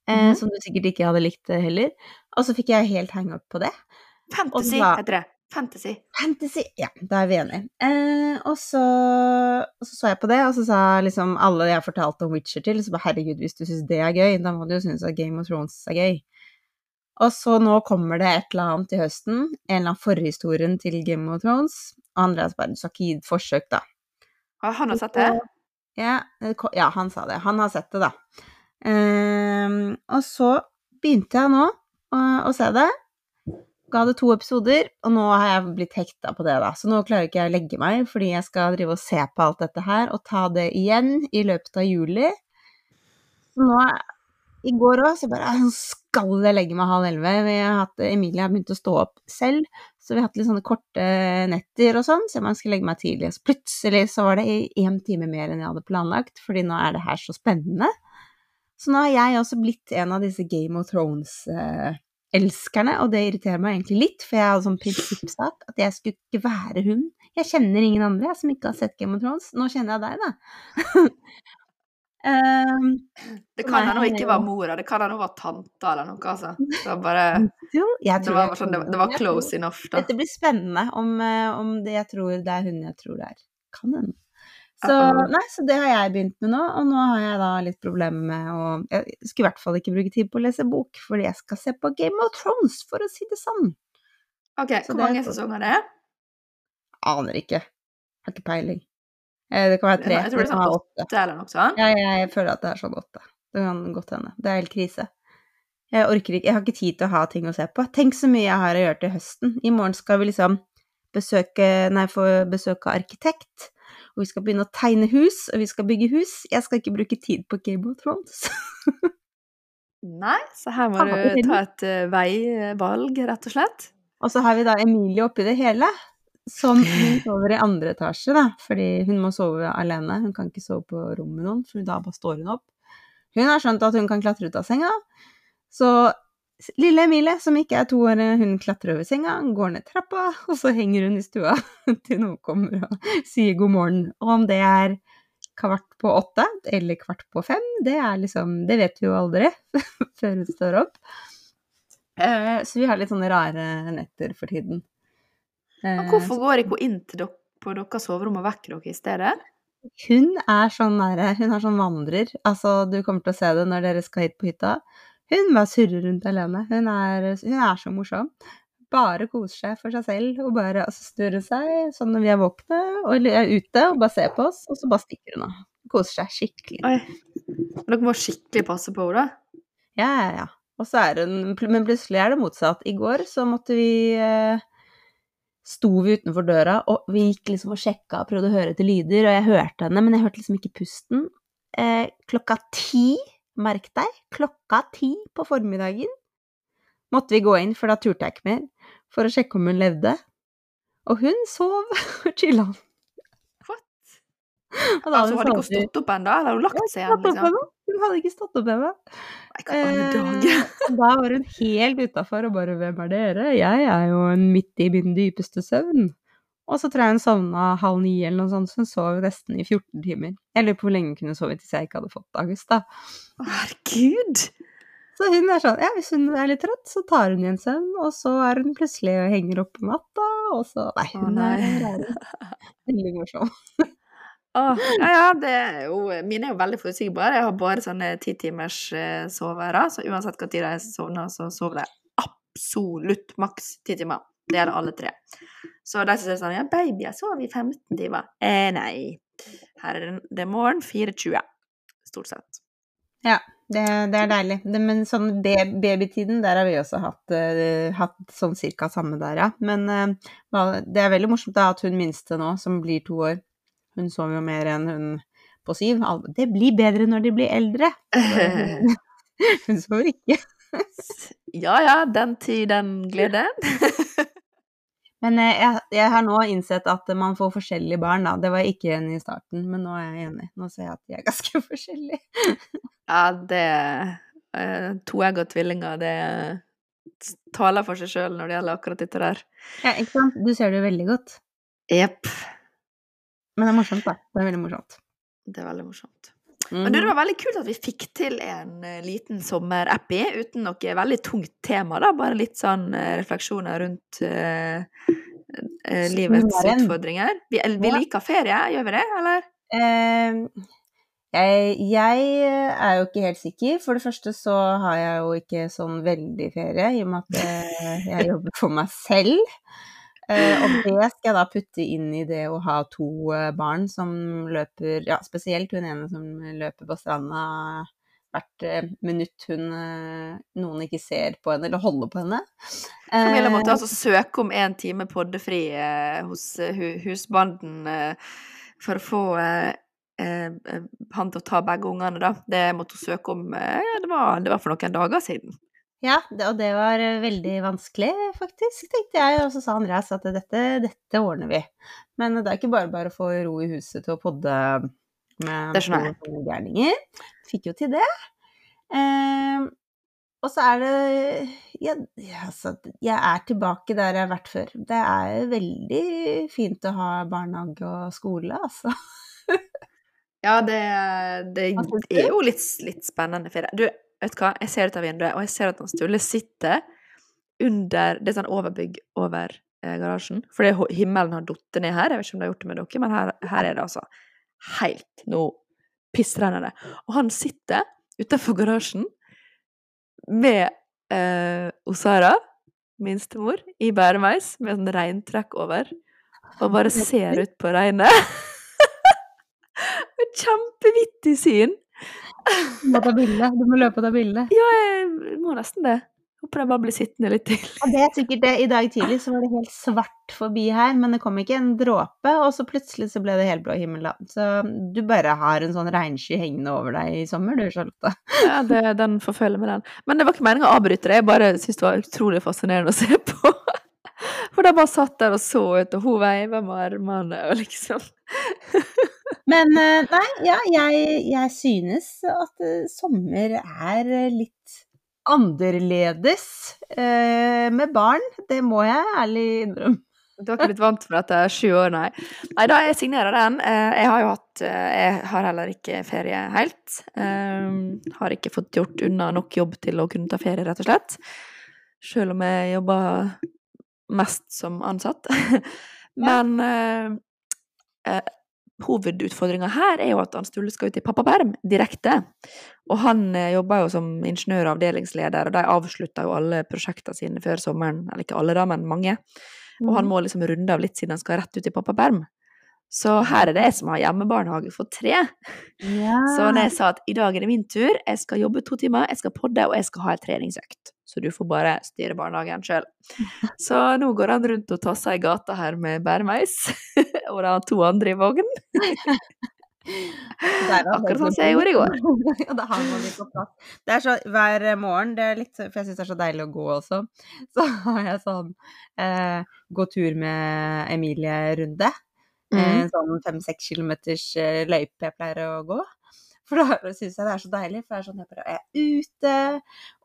B: Eh,
A: -hmm.
B: Som du sikkert ikke hadde likt eh, heller. Og så fikk jeg helt hang up på det.
A: Fantasy
B: da-
A: heter det. Fantasy.
B: Fantasy! Ja, da er vi enige. Eh, og, så, og så så jeg på det, og så sa liksom alle jeg fortalte om Witcher til, så bare herregud, hvis du syns det er gøy, da må du jo synes at Game of Thrones er gøy. Og så nå kommer det et eller annet i høsten, en eller annen forhistorien til Game of Thrones, og Andreas bare du skal ikke gi et forsøk, da.
A: Har han har sett det?
B: Ja, ja, han sa det. Han har sett det, da. Eh, og så begynte jeg nå å, å se det. Ga det to episoder, og nå har jeg blitt hekta på det, da. Så nå klarer ikke jeg å legge meg, fordi jeg skal drive og se på alt dette her, og ta det igjen i løpet av juli. Så nå I går òg, så bare «Ah, skal jeg legge meg halv elleve. Vi har hatt, Emilie har begynt å stå opp selv, så vi har hatt litt sånne korte netter og sånn, så man skal legge meg tidlig. Så plutselig så var det én time mer enn jeg hadde planlagt, fordi nå er det her så spennende. Så nå har jeg også blitt en av disse Game of Thrones-elskerne, og det irriterer meg egentlig litt, for jeg hadde sånn prinsippsak at jeg skulle ikke være hun. Jeg kjenner ingen andre jeg, som ikke har sett Game of Thrones. Nå kjenner jeg deg, da. um,
A: Det kan hende hun ikke var mora, det kan hende hun var tanta eller noe, altså. Det var bare
B: jo,
A: Det var, sånn, det var close enough, da.
B: Dette blir spennende om, eh, om det jeg tror det er hun jeg tror det er. Kan hende. Så, nei, så det har jeg begynt med nå, og nå har jeg da litt problemer med å Jeg skulle i hvert fall ikke bruke tid på å lese bok, fordi jeg skal se på Game of Thrones, for å si det sånn.
A: OK,
B: Så
A: hvor
B: det er
A: mange
B: sesonger
A: sesonger det er?
B: Aner ikke. Har ikke peiling. Eh, Det kan være tre.
A: Jeg tror det er sånn
B: åtte
A: eller noe sånt.
B: Ja, jeg føler at det er sånn åtte. Det kan godt hende. Det er helt krise. Jeg orker ikke Jeg har ikke tid til å ha ting å se på. Tenk så mye jeg har å gjøre til høsten. I morgen skal vi liksom besøke Nei, få besøk av arkitekt. Og vi skal begynne å tegne hus, og vi skal bygge hus. Jeg skal ikke bruke tid på Game of Thrones.
A: Nei, så her må du ta et eh, veivalg, rett og slett.
B: Og så har vi da Emilie oppi det hele, som hun sover i andre etasje, da, fordi hun må sove alene. Hun kan ikke sove på rommet med noen, for da bare står hun opp. Hun har skjønt at hun kan klatre ut av senga, så lille Emilie, som ikke er to år, hun klatrer over senga, går ned trappa, og så henger hun i stua til noen kommer og sier god morgen. Og om det er kvart på åtte eller kvart på fem, det er liksom Det vet vi jo aldri før hun står opp. Eh, Så vi har litt sånne rare netter for tiden.
A: Men
B: Eh,
A: hvorfor går ikke hun inn til dere på deres soverom og vekker dere i stedet?
B: Hun er sånn nære, Hun er sånn vandrer. Altså, du kommer til å se det når dere skal hit på hytta. Hun bare surrer rundt alene. Hun er, hun er så morsom. Bare koser seg for seg selv og bare altså, snurrer seg sånn når vi er våkne og er ute og bare ser på oss, og så bare stikker hun av. koser seg skikkelig.
A: Oi. Dere må skikkelig passe på henne.
B: Ja, ja, ja. Og så er hun Men plutselig er det motsatt. I går så måtte vi eh, Sto vi utenfor døra, og vi gikk liksom og sjekka og prøvde å høre etter lyder, og jeg hørte henne, men jeg hørte liksom ikke pusten. Eh, klokka ti, merk deg, klokka ti på formiddagen måtte vi gå inn, for da turte jeg ikke mer, for å sjekke om hun levde. Og hun sov og chilla.
A: What?
B: Og da
A: Altså, hun hadde ikke stått opp ennå? Eller hun lagt seg igjen, liksom?
B: Hun hadde ikke stått opp ennå. Eh, da var hun helt utafor og bare 'Hvem er dere?' Jeg er jo midt i min dypeste søvn. Og så tror jeg hun sovna halv ni eller noe sånt, så hun sov nesten i 14 timer. Jeg lurer på hvor lenge hun kunne sovet hvis jeg ikke hadde fått August, da.
A: Herregud!
B: Så hun er sånn, ja, hvis hun er litt trøtt, så tar hun igjen søvn, og så er hun plutselig og henger opp på natta, og så Nei,
A: Å,
B: hun
A: nei.
B: er. Veldig morsom.
A: Åh, ja, ja, det er jo Mine er jo veldig forutsigbare. Jeg har bare sånne ti timers eh, sovere, så uansett tid jeg sovner, så sover jeg absolutt maks ti timer. Det gjelder alle tre. Så de som sier sånn Ja, baby, jeg sov i 15 timer. Eh, nei. Her er det, det er morgen 4.20. Stort sett.
B: Ja, det, det er deilig. Det, men sånn babytiden, der har vi også hatt, uh, hatt sånn cirka samme der, ja. Men uh, det er veldig morsomt da at hun minste nå, som blir to år, hun sover jo mer enn hun på syv. Det blir bedre når de blir eldre. Hun sover ikke.
A: ja ja, den tid, den glede.
B: Men eh, jeg, jeg har nå innsett at man får forskjellige barn, da. Det var jeg ikke enig i starten, men nå er jeg enig. Nå ser jeg at de er ganske forskjellige.
A: Ja, det uh, og tvillinger, det taler for seg sjøl når det gjelder akkurat dette der.
B: Ja, ikke sant? Du ser det jo veldig godt.
A: Jepp.
B: Men det er morsomt, da. Det er veldig morsomt.
A: Det er veldig morsomt. Men det
B: Mhm.
A: var veldig kult at vi fikk til en eh, liten sommer-app uten noe veldig tungt tema, da. Bare litt sånn eh, refleksjoner rundt uh, livets
B: Sommeren.
A: utfordringer. Vi, vi
B: Ja.
A: liker ferie, gjør vi det, eller?
B: Uh, jeg, jeg er jo ikke helt sikker. For det første så har jeg jo ikke sånn veldig ferie, i og med at jeg jobber for meg selv. Eh, og det skal jeg da putte inn i det å ha to eh, barn som løper Ja, spesielt hun ene som løper på stranda hvert eh, minutt hun noen ikke ser på henne eller holder på henne.
A: Camilla måtte altså søke om en time poddefri hos husbanden for å få han til å ta begge ungene, da. Det måtte hun søke om ja, det, var, det var for noen dager siden.
B: Ja, og det var eh, veldig vanskelig, faktisk, tenkte jeg. Og så sa Andreas at dette, dette ordner vi. Men det er ikke bare bare å få ro i huset til å podde med noen gærninger. Fikk jo til det. Eh, og så er det ja, altså, Jeg er tilbake der jeg har vært før. Det er veldig fint å ha barnehage og skole, altså.
A: Ja, det, det er jo litt, litt spennende. Du, vet du hva, jeg ser ut av vinduet, og jeg ser at han Sturle sitter under Det er sånn overbygg over eh, garasjen. Fordi himmelen har falt ned her. Jeg vet ikke om det har gjort det med dere, men her, her er det altså helt Nå pissregner det. Og han sitter utenfor garasjen med eh, Osara, minstemor, i bæremeis, med sånn reintrekk over, og bare ser ut på regnet. Et Kjempevittig syn.
B: Du må ta bilde. Du må løpe og ta bilde.
A: Ja, jeg må nesten det. Håper jeg bare blir sittende litt til.
B: Og det er sikkert det. I dag tidlig så var det helt svart forbi her, men det kom ikke en dråpe, og så plutselig så ble det helblå himmel, da. Så du bare har en sånn regnsky hengende over deg i sommer, du, Charlotte.
A: Ja, det, den får følge med den. Men det var ikke meningen å avbryte det, jeg bare syntes det var utrolig fascinerende å se på. For de bare satt der og så ut, og hun veiva med armene og liksom
B: Men eh, nei, ja, jeg, jeg synes at eh, sommer er eh, litt annerledes eh, med barn. Det må jeg ærlig innrømme.
A: Du har ikke blitt vant med dette sju år, nei. Nei, da jeg signerer den. Jeg har jo hatt Jeg har heller ikke ferie helt. Jeg Har ikke fått gjort unna nok jobb til å kunne ta ferie, rett og slett. Selv om jeg jobber mest som ansatt. Men eh, hovedutfordringa her er jo at han Sturle skal ut i pappaperm direkte. Og han eh, jobber jo som ingeniør og avdelingsleder, og de avslutter jo alle prosjektene sine før sommeren. Eller ikke alle, da, men mange. Og han må liksom runde av litt siden han skal rett ut i pappaperm. Så her er det jeg som har hjemmebarnehage for tre.
B: Ja.
A: Så når jeg sa at i dag er det min tur, jeg skal jobbe to timer, jeg skal podde og jeg skal ha en treningsøkt. Så du får bare styre barnehagen sjøl. Så nå går han rundt og tasser i gata her med bæremeis, og da to andre i vogn. Akkurat sånn som jeg gjorde i går.
B: Ja, det har man ikke plass. Det er så hver morgen, det er litt, for jeg syns det er så deilig å gå også, så har jeg sånn eh, gå tur med Emilie-runde.
A: Mm.
B: En sånn fem-seks kilometers eh, løype jeg pleier å gå. For da syns jeg det er så deilig, for det er sånn jeg bare er ute,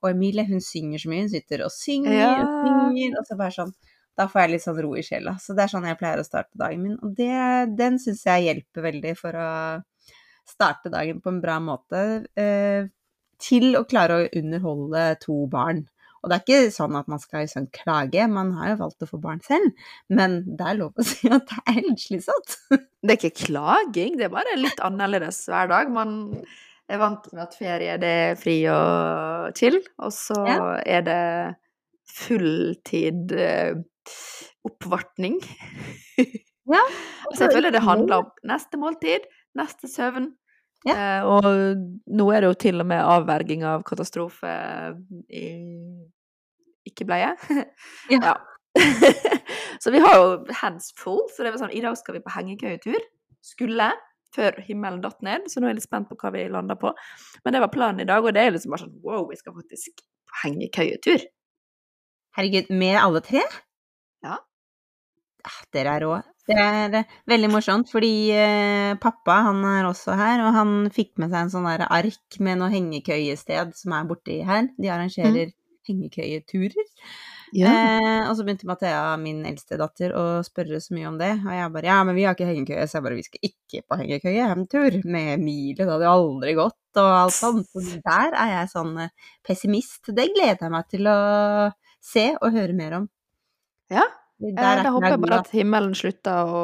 B: og Emilie hun synger så mye, hun sitter og synger
A: Ja.
B: og synger, og så bare sånn da får jeg litt sånn ro i sjela. Så det er sånn jeg pleier å starte dagen min. Og det, den syns jeg hjelper veldig for å starte dagen på en bra måte. Eh, til å klare å underholde to barn. Og det er ikke sånn at man skal liksom klage, man har jo valgt å få barn selv. Men det er lov å si at det er helt slitsomt.
A: Det er ikke klaging, det er bare litt annerledes hver dag. Man er vant med at ferie det er fri og chill, og så
B: Ja.
A: er det fulltid eh, oppvartning.
B: Ja,
A: Så jeg føler det handler om neste måltid, neste søvn.
B: Ja.
A: Eh, og nå er det jo til og med avverging av katastrofe i ikke-bleie.
B: Ja.
A: ja. så vi har jo hands full, så det var sånn, i dag skal vi på hengekøyetur. Skulle, før himmelen datt ned, så nå er jeg litt spent på hva vi lander på. Men det var planen i dag, og det er liksom bare sånn wow, vi skal faktisk på hengekøyetur.
B: Herregud, med alle tre?
A: Ja.
B: Dere er rå. Det er eh, veldig morsomt, fordi eh, pappa han er også her, og han fikk med seg en sånn der ark med noe hengekøyested som er borti her. De arrangerer hengekøyeturer. Eh, og så begynte Mathea, min eldste datter, å spørre så mye om det. Og jeg bare ja, men vi har ikke hengekøye, så jeg bare vi skal ikke på hengekøye, en tur med Emilie, det hadde jo aldri gått, og alt sånt. Så der er jeg sånn eh, pessimist. Det gleder jeg meg til å se og høre mer om.
A: Ja.
B: Der
A: Eh,
B: er
A: da håper jeg
B: jeg
A: bare at himmelen slutter å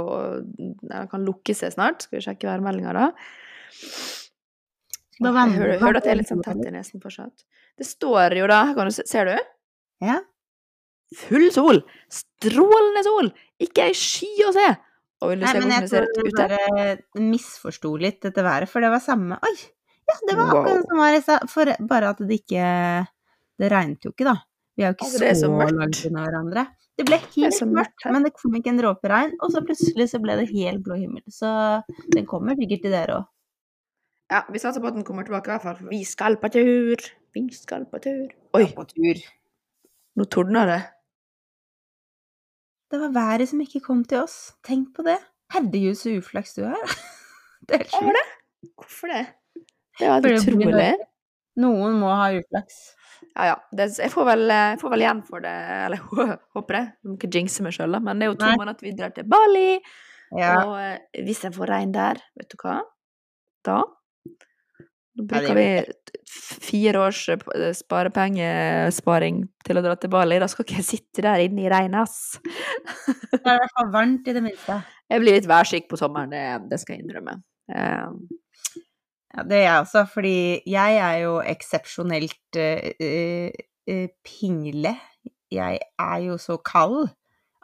A: ja, kan lukke seg snart. Skal vi sjekke værmeldinga, da?
B: da.
A: Jeg hører, hører at jeg er litt sånn tett i nesen fortsatt. Det står jo da, kan du ser du?
B: Ja.
A: Full sol! Strålende sol! Ikke ei sky å se! Og du
B: Nei,
A: se
B: men jeg
A: det ser
B: tror
A: ut
B: du
A: ute?
B: bare misforsto litt dette været, for det var samme Oi! Ja, det var
A: Wow.
B: som var i stad, bare at det ikke Det regnet jo ikke, da. Vi er jo ikke
A: Altså, det er så
B: så langt unna hverandre. Det ble helt
A: det mørkt
B: men det kom ikke en dråpe regn, og så plutselig så ble det helt blå himmel. Så den kommer sikkert til dere òg.
A: Ja, vi satser på at den kommer tilbake i hvert fall, vi skal på tur. Vi skal på tur. Oi,
B: På tur.
A: nå tordna det.
B: Det var været som ikke kom til oss. Tenk på det. Herregud, så uflaks du er. Det er helt sjukt.
A: det? Hvorfor det? Det er utrolig.
B: Noen må ha uflaks.
A: Ja, ja. Det, jeg, får vel, jeg får vel igjen for det, eller håper det. Jeg må ikke jinxe meg sjøl, da. Men det er jo to
B: Nei.
A: måneder til vi drar til Bali.
B: Ja.
A: Og eh, hvis jeg får regn der, vet du hva? Da da bruker vi fire års eh, eh, sparepengesparing til å dra til Bali. Da skal ikke jeg sitte der inne i regnet, ass.
B: Det er i hvert fall varmt, i det minste.
A: Jeg blir litt værsyk på sommeren, det, det skal jeg innrømme. Eh,
B: Ja, det er jeg også, fordi jeg er jo eksepsjonelt uh, eh, pingle. Jeg er jo så kald.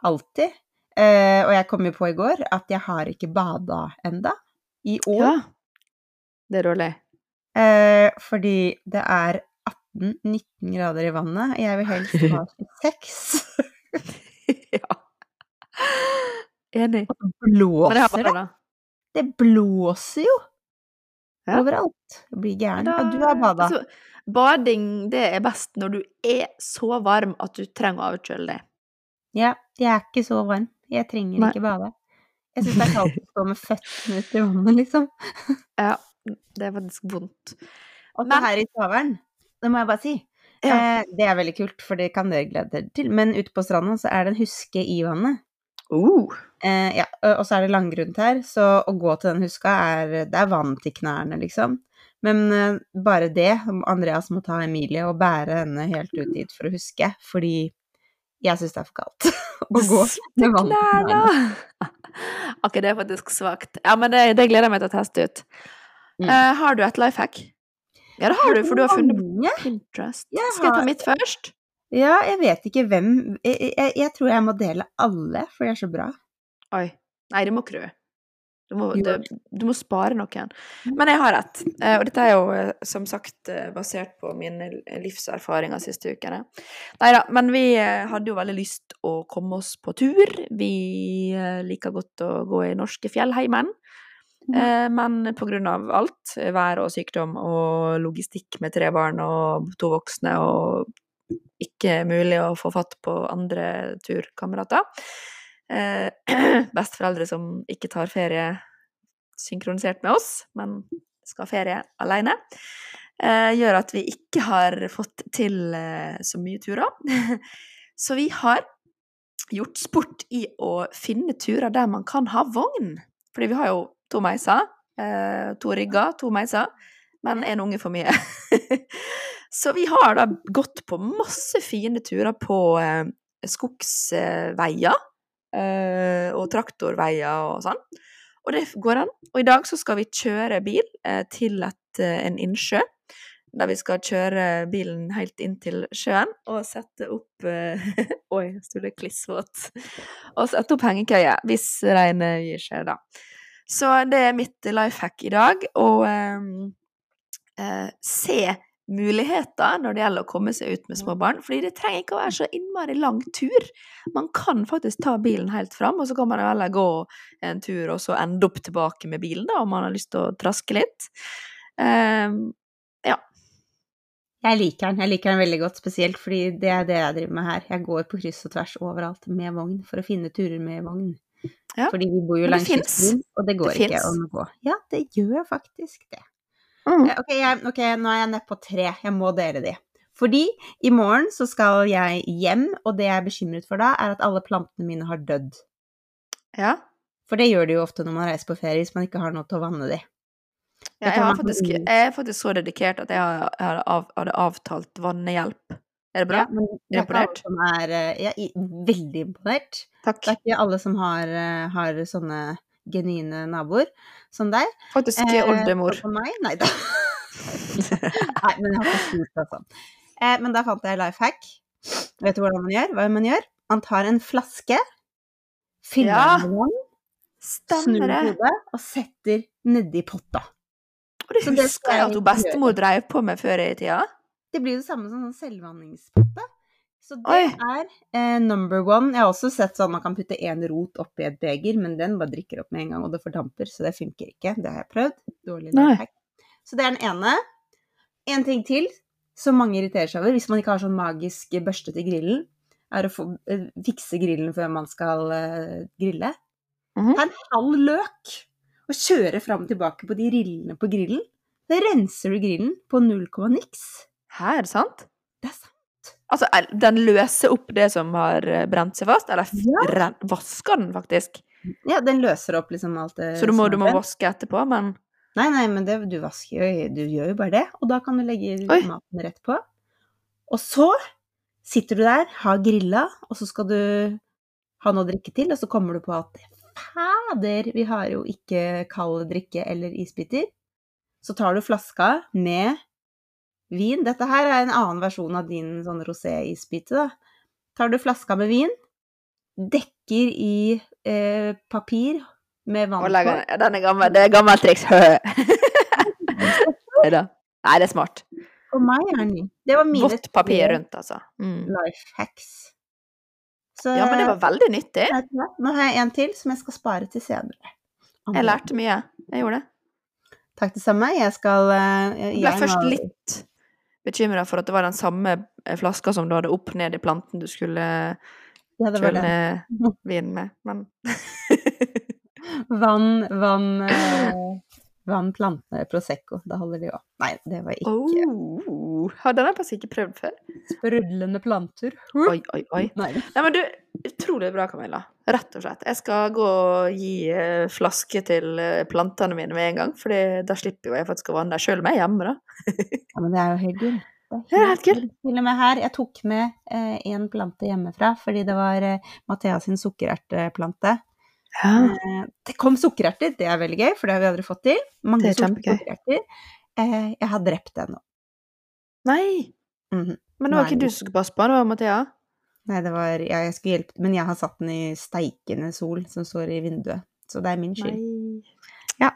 B: Alltid. Uh, og jeg kom jo på i går at jeg har ikke bada enda. I år.
A: ja. Det er dårlig.
B: Fordi det er 18-19 grader i vannet. Jeg vil helst ha 26.
A: ja. Enig.
B: Og
A: det
B: blåser det.
A: da.
B: Det blåser jo
A: Ja.
B: overalt. Jeg blir gæren.
A: Da-
B: Ja, du har bada.
A: Altså, bading det er best når du er så varm at du trenger å avkjøle deg.
B: Ja, jeg er ikke så varm. Jeg trenger
A: Nei.
B: ikke bade. Jeg syns det er kaldt å stå med føttene ut i vannet, liksom.
A: Ja, det er faktisk vondt.
B: Og så her i Stavern, det må jeg bare si,
A: Ja.
B: eh, det er veldig kult, for det kan dere glede dere til. Men ute på stranda så er det en huske i vannet.
A: Uh,
B: Eh, ja, og så er det langgrunt her, så å gå til den huska er Det er vann til knærne, liksom. Men eh, bare det, Andreas må ta Emilie og bære henne helt ut dit for å huske, fordi jeg syns det er for kaldt å gå med vann til knærne.
A: Ok, det er faktisk svakt. Ja, men det, det gleder jeg meg til å teste ut.
B: Mm.
A: Eh, har du et life hack? Ja, det har du, for du har funnet Pinterest. Skal jeg ta mitt først?
B: Ja, jeg vet ikke hvem jeg, jeg, jeg tror jeg må dele alle, for de er så bra.
A: Oi. Nei, det må ikke du. Du må, du, du må spare noen. Men jeg har rett. Eh, Og dette er jo eh, som sagt eh, basert på mine livserfaringer siste ukene. Nei da, men vi hadde jo veldig lyst å komme oss på tur. Vi liker godt å gå i norske fjellheimen. Mm. Men av alt, vær og sykdom og logistikk med tre barn og to voksne og ikke mulig å få fatt på andre turkamerater. Eh, besteforeldre som ikke tar ferie synkronisert med oss, men skal ha ferie alene, eh, gjør at vi ikke har fått til eh, så mye turer. så vi har gjort sport i å finne turer der man kan ha vogn. Fordi vi har jo to meiser, eh, to rigger, to meiser, men en unge for mye. så vi har da gått på masse fine turer på eh, skogsveier eh, og traktorveier og sånn. Og det går an. Og i dag så skal vi kjøre bil eh, til et, eh, en innsjø. Der vi skal kjøre bilen helt inn til sjøen og sette opp eh, Oi, jeg stod litt klissvåt. Og sette opp hengekøye hvis regnet gir seg, da. Så det er mitt life hack i dag. Å eh, se muligheter når det gjelder å komme seg ut med små barn. Fordi det trenger ikke å være så innmari lang tur. Man kan faktisk ta bilen helt fram, og så kan man heller gå en tur og så ende opp tilbake med bilen, da, om man har lyst til å traske litt. Ehm,
B: Jeg liker den. Jeg liker den veldig godt, spesielt fordi det er det jeg driver med her. Jeg går på kryss og tvers overalt med vogn for å finne turer med vogn.
A: Ja,
B: Fordi vi bor jo langs kysten, og det går
A: Det
B: ikke
A: finnes.
B: å gå. Ja, det gjør faktisk det.
A: Mm.
B: Okay, Ok, jeg, ok, nå er jeg nede på tre. Jeg må dele de. Fordi i morgen så skal jeg hjem, og det jeg er bekymret for da, er at alle plantene mine har dødd.
A: ja.
B: For det gjør de jo ofte når man reiser på ferie, hvis man ikke har noe til å vanne de.
A: Ja, jeg, har faktisk, jeg er faktisk så dedikert at jeg har- av, hadde avtalt vannehjelp. Er det bra?
B: Ja, men det er
A: imponert?
B: som er eh, Jeg er veldig imponert.
A: Takk.
B: Det er ikke alle som har, eh, har sånne genuine naboer som deg.
A: Faktisk
B: Eh,
A: oldemor.
B: meg? Nei da. Nei, men jeg har ikke spurt, altså. Eh, men da fant jeg life hack. Vet du hvordan man gjør? Hva man gjør? Man tar en flaske, fyller
A: Ja,
B: den med vann, snur
A: det.
B: hodet og setter nedi potta.
A: Og det husker jeg at hun bestemor dreiv på med før i tida.
B: Det blir jo det samme som en selvvanningspotte. Så det
A: Oi.
B: er eh, number one. Jeg har også sett sånn man kan putte én rot oppi et beger, men den bare drikker opp med en gang, og det fordamper, så det funker ikke. Det har jeg prøvd. Dårlig lifehack. Så det er den ene. En ting til som mange irriterer seg over, hvis man ikke har sånn magisk børste til grillen, er å få, eh, fikse grillen før man skal eh, grille.
A: Mhm.
B: Ta en halv løk og kjøre fram og tilbake på de rillene på grillen. Da renser du grillen på null komma niks.
A: Hæ, er det sant?
B: Det er sant.
A: Altså, den løser opp det som har eh, brent seg fast, eller
B: Ja.
A: vasker den faktisk?
B: Ja, den løser opp liksom alt det
A: Så du må, du må vaske etterpå, men
B: Nei, nei, men det, du vasker jo Du gjør jo bare det. Og da kan du legge
A: Oi.
B: maten rett på. Og så sitter du der, har grilla, og så skal du ha noe å drikke til, og så kommer du på at fader, vi har jo ikke kald drikke eller isbiter. Så tar du flaska med vin. Dette her er en annen versjon av din sånn rosé-isbite, da. Tar du flaska med vin, dekker i eh, papir med vann på.
A: den ja, Den er gammel. Det er gammelt triks. Nei, det er smart.
B: For meg er den ny. Det var mine
A: Vått papir rundt, altså. Mm.
B: life hacks. Så
A: Ja, men det var veldig nyttig.
B: Nå har jeg en til som jeg skal spare til senere.
A: Jeg lærte mye. Jeg gjorde det.
B: Takk det samme. Jeg skal jeg,
A: Jeg ble først litt bekymra for at det var den samme eh, flaska som du hadde opp ned i planten du skulle
B: ja,
A: kjøle vinen med, men
B: Vann, vann eh, Vann, plantene, Prosecco. Da holder de òg. Nei, det var ikke
A: oh, Har denne faktisk ikke prøvd før?
B: sprudlende planter.
A: Oi, oi, oi.
B: Nei.
A: Nei, men du, utrolig bra, Camilla. Rett og slett. Jeg skal gå og gi eh, flaske til eh, plantene mine med en gang, for da slipper jo jeg faktisk å vanne dem sjøl om jeg er hjemme, da.
B: Ja, men det er jo helt gull.
A: Det er helt gull.
B: Til og med her. Jeg tok med én plante hjemmefra fordi det var eh, Mathea sin sukkererteplante. Eh, det kom sukkererter, det er veldig gøy, for det har vi aldri fått til. Mange
A: er
B: sukkererter. Eh, jeg har drept den nå.
A: Nei!
B: Mhm.
A: Men det var
B: er
A: ikke du som skulle passe på den, det var Mathea?
B: Nei, det var ja, Jeg skulle hjelpe, men jeg har satt den i steikende sol som står i vinduet. Så det er min skyld.
A: Nei.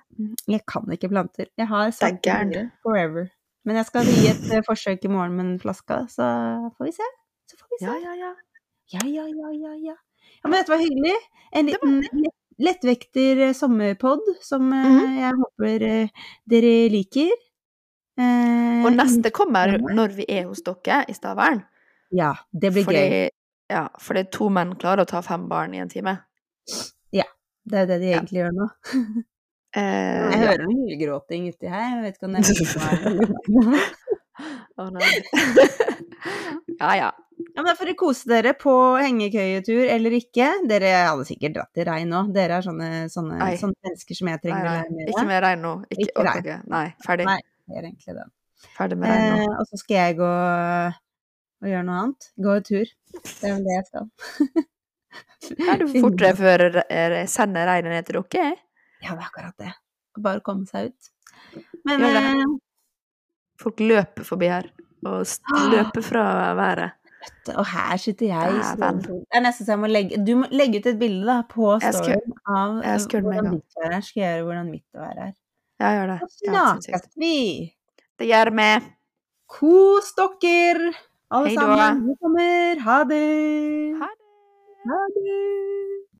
B: Jeg kan ikke planter. Jeg har sagt det
A: Dægger'n.
B: tidligere, forever. Men jeg skal gi et eh, forsøk i morgen med den flaska, så får vi se. Så får vi se.
A: Ja, ja, ja.
B: Ja, ja, ja, ja, ja. Ja, men dette var hyggelig. En liten lett, lettvekter eh, sommerpod som mm
A: -hmm.
B: jeg håper eh, dere liker. Eh,
A: Og neste kommer når vi er hos dere i Stavern.
B: Ja, det blir
A: fordi,
B: gøy.
A: Ja, fordi to menn klarer å ta fem barn i en time. Ja.
B: Det er det de
A: Ja.
B: egentlig gjør nå.
A: Eh,
B: Jeg
A: ja.
B: hører noe gråting uti her. Jeg vet ikke om det er noe
A: Å, nei. ja, ja.
B: Ja, men Da får dere kose dere på hengekøyetur eller ikke. Dere hadde sikkert dratt i regn òg. Dere er sånne, sånne, sånne mennesker som jeg trenger å
A: nei.
B: mer
A: Ikke mer regn nå. Ikke,
B: Ikke regn.
A: Okay. Nei, ferdig.
B: Nei. Det er egentlig det.
A: Ferdig med regn nå.
B: Eh, og så skal jeg gå og gjøre noe annet. Gå en tur. Det er vel det jeg skal.
A: Er du fortere før jeg sender regnet ned til dere?
B: Ja, det er akkurat det. Bare komme seg ut. Men eh,
A: Folk løper forbi her. Og løper fra været.
B: Og her sitter jeg. Det er nesten så jeg må legge Du må legge ut et bilde da, på storyen av hvordan
A: mitt
B: ditt vær er. Skal jeg gjøre hvordan mitt vær er.
A: Ja, gjør det.
B: Snakkes vi!
A: det gjør vi.
B: Kos dere, alle
A: Hei
B: sammen. Vi kommer. Ha det.
A: Ha det.
B: Ha det.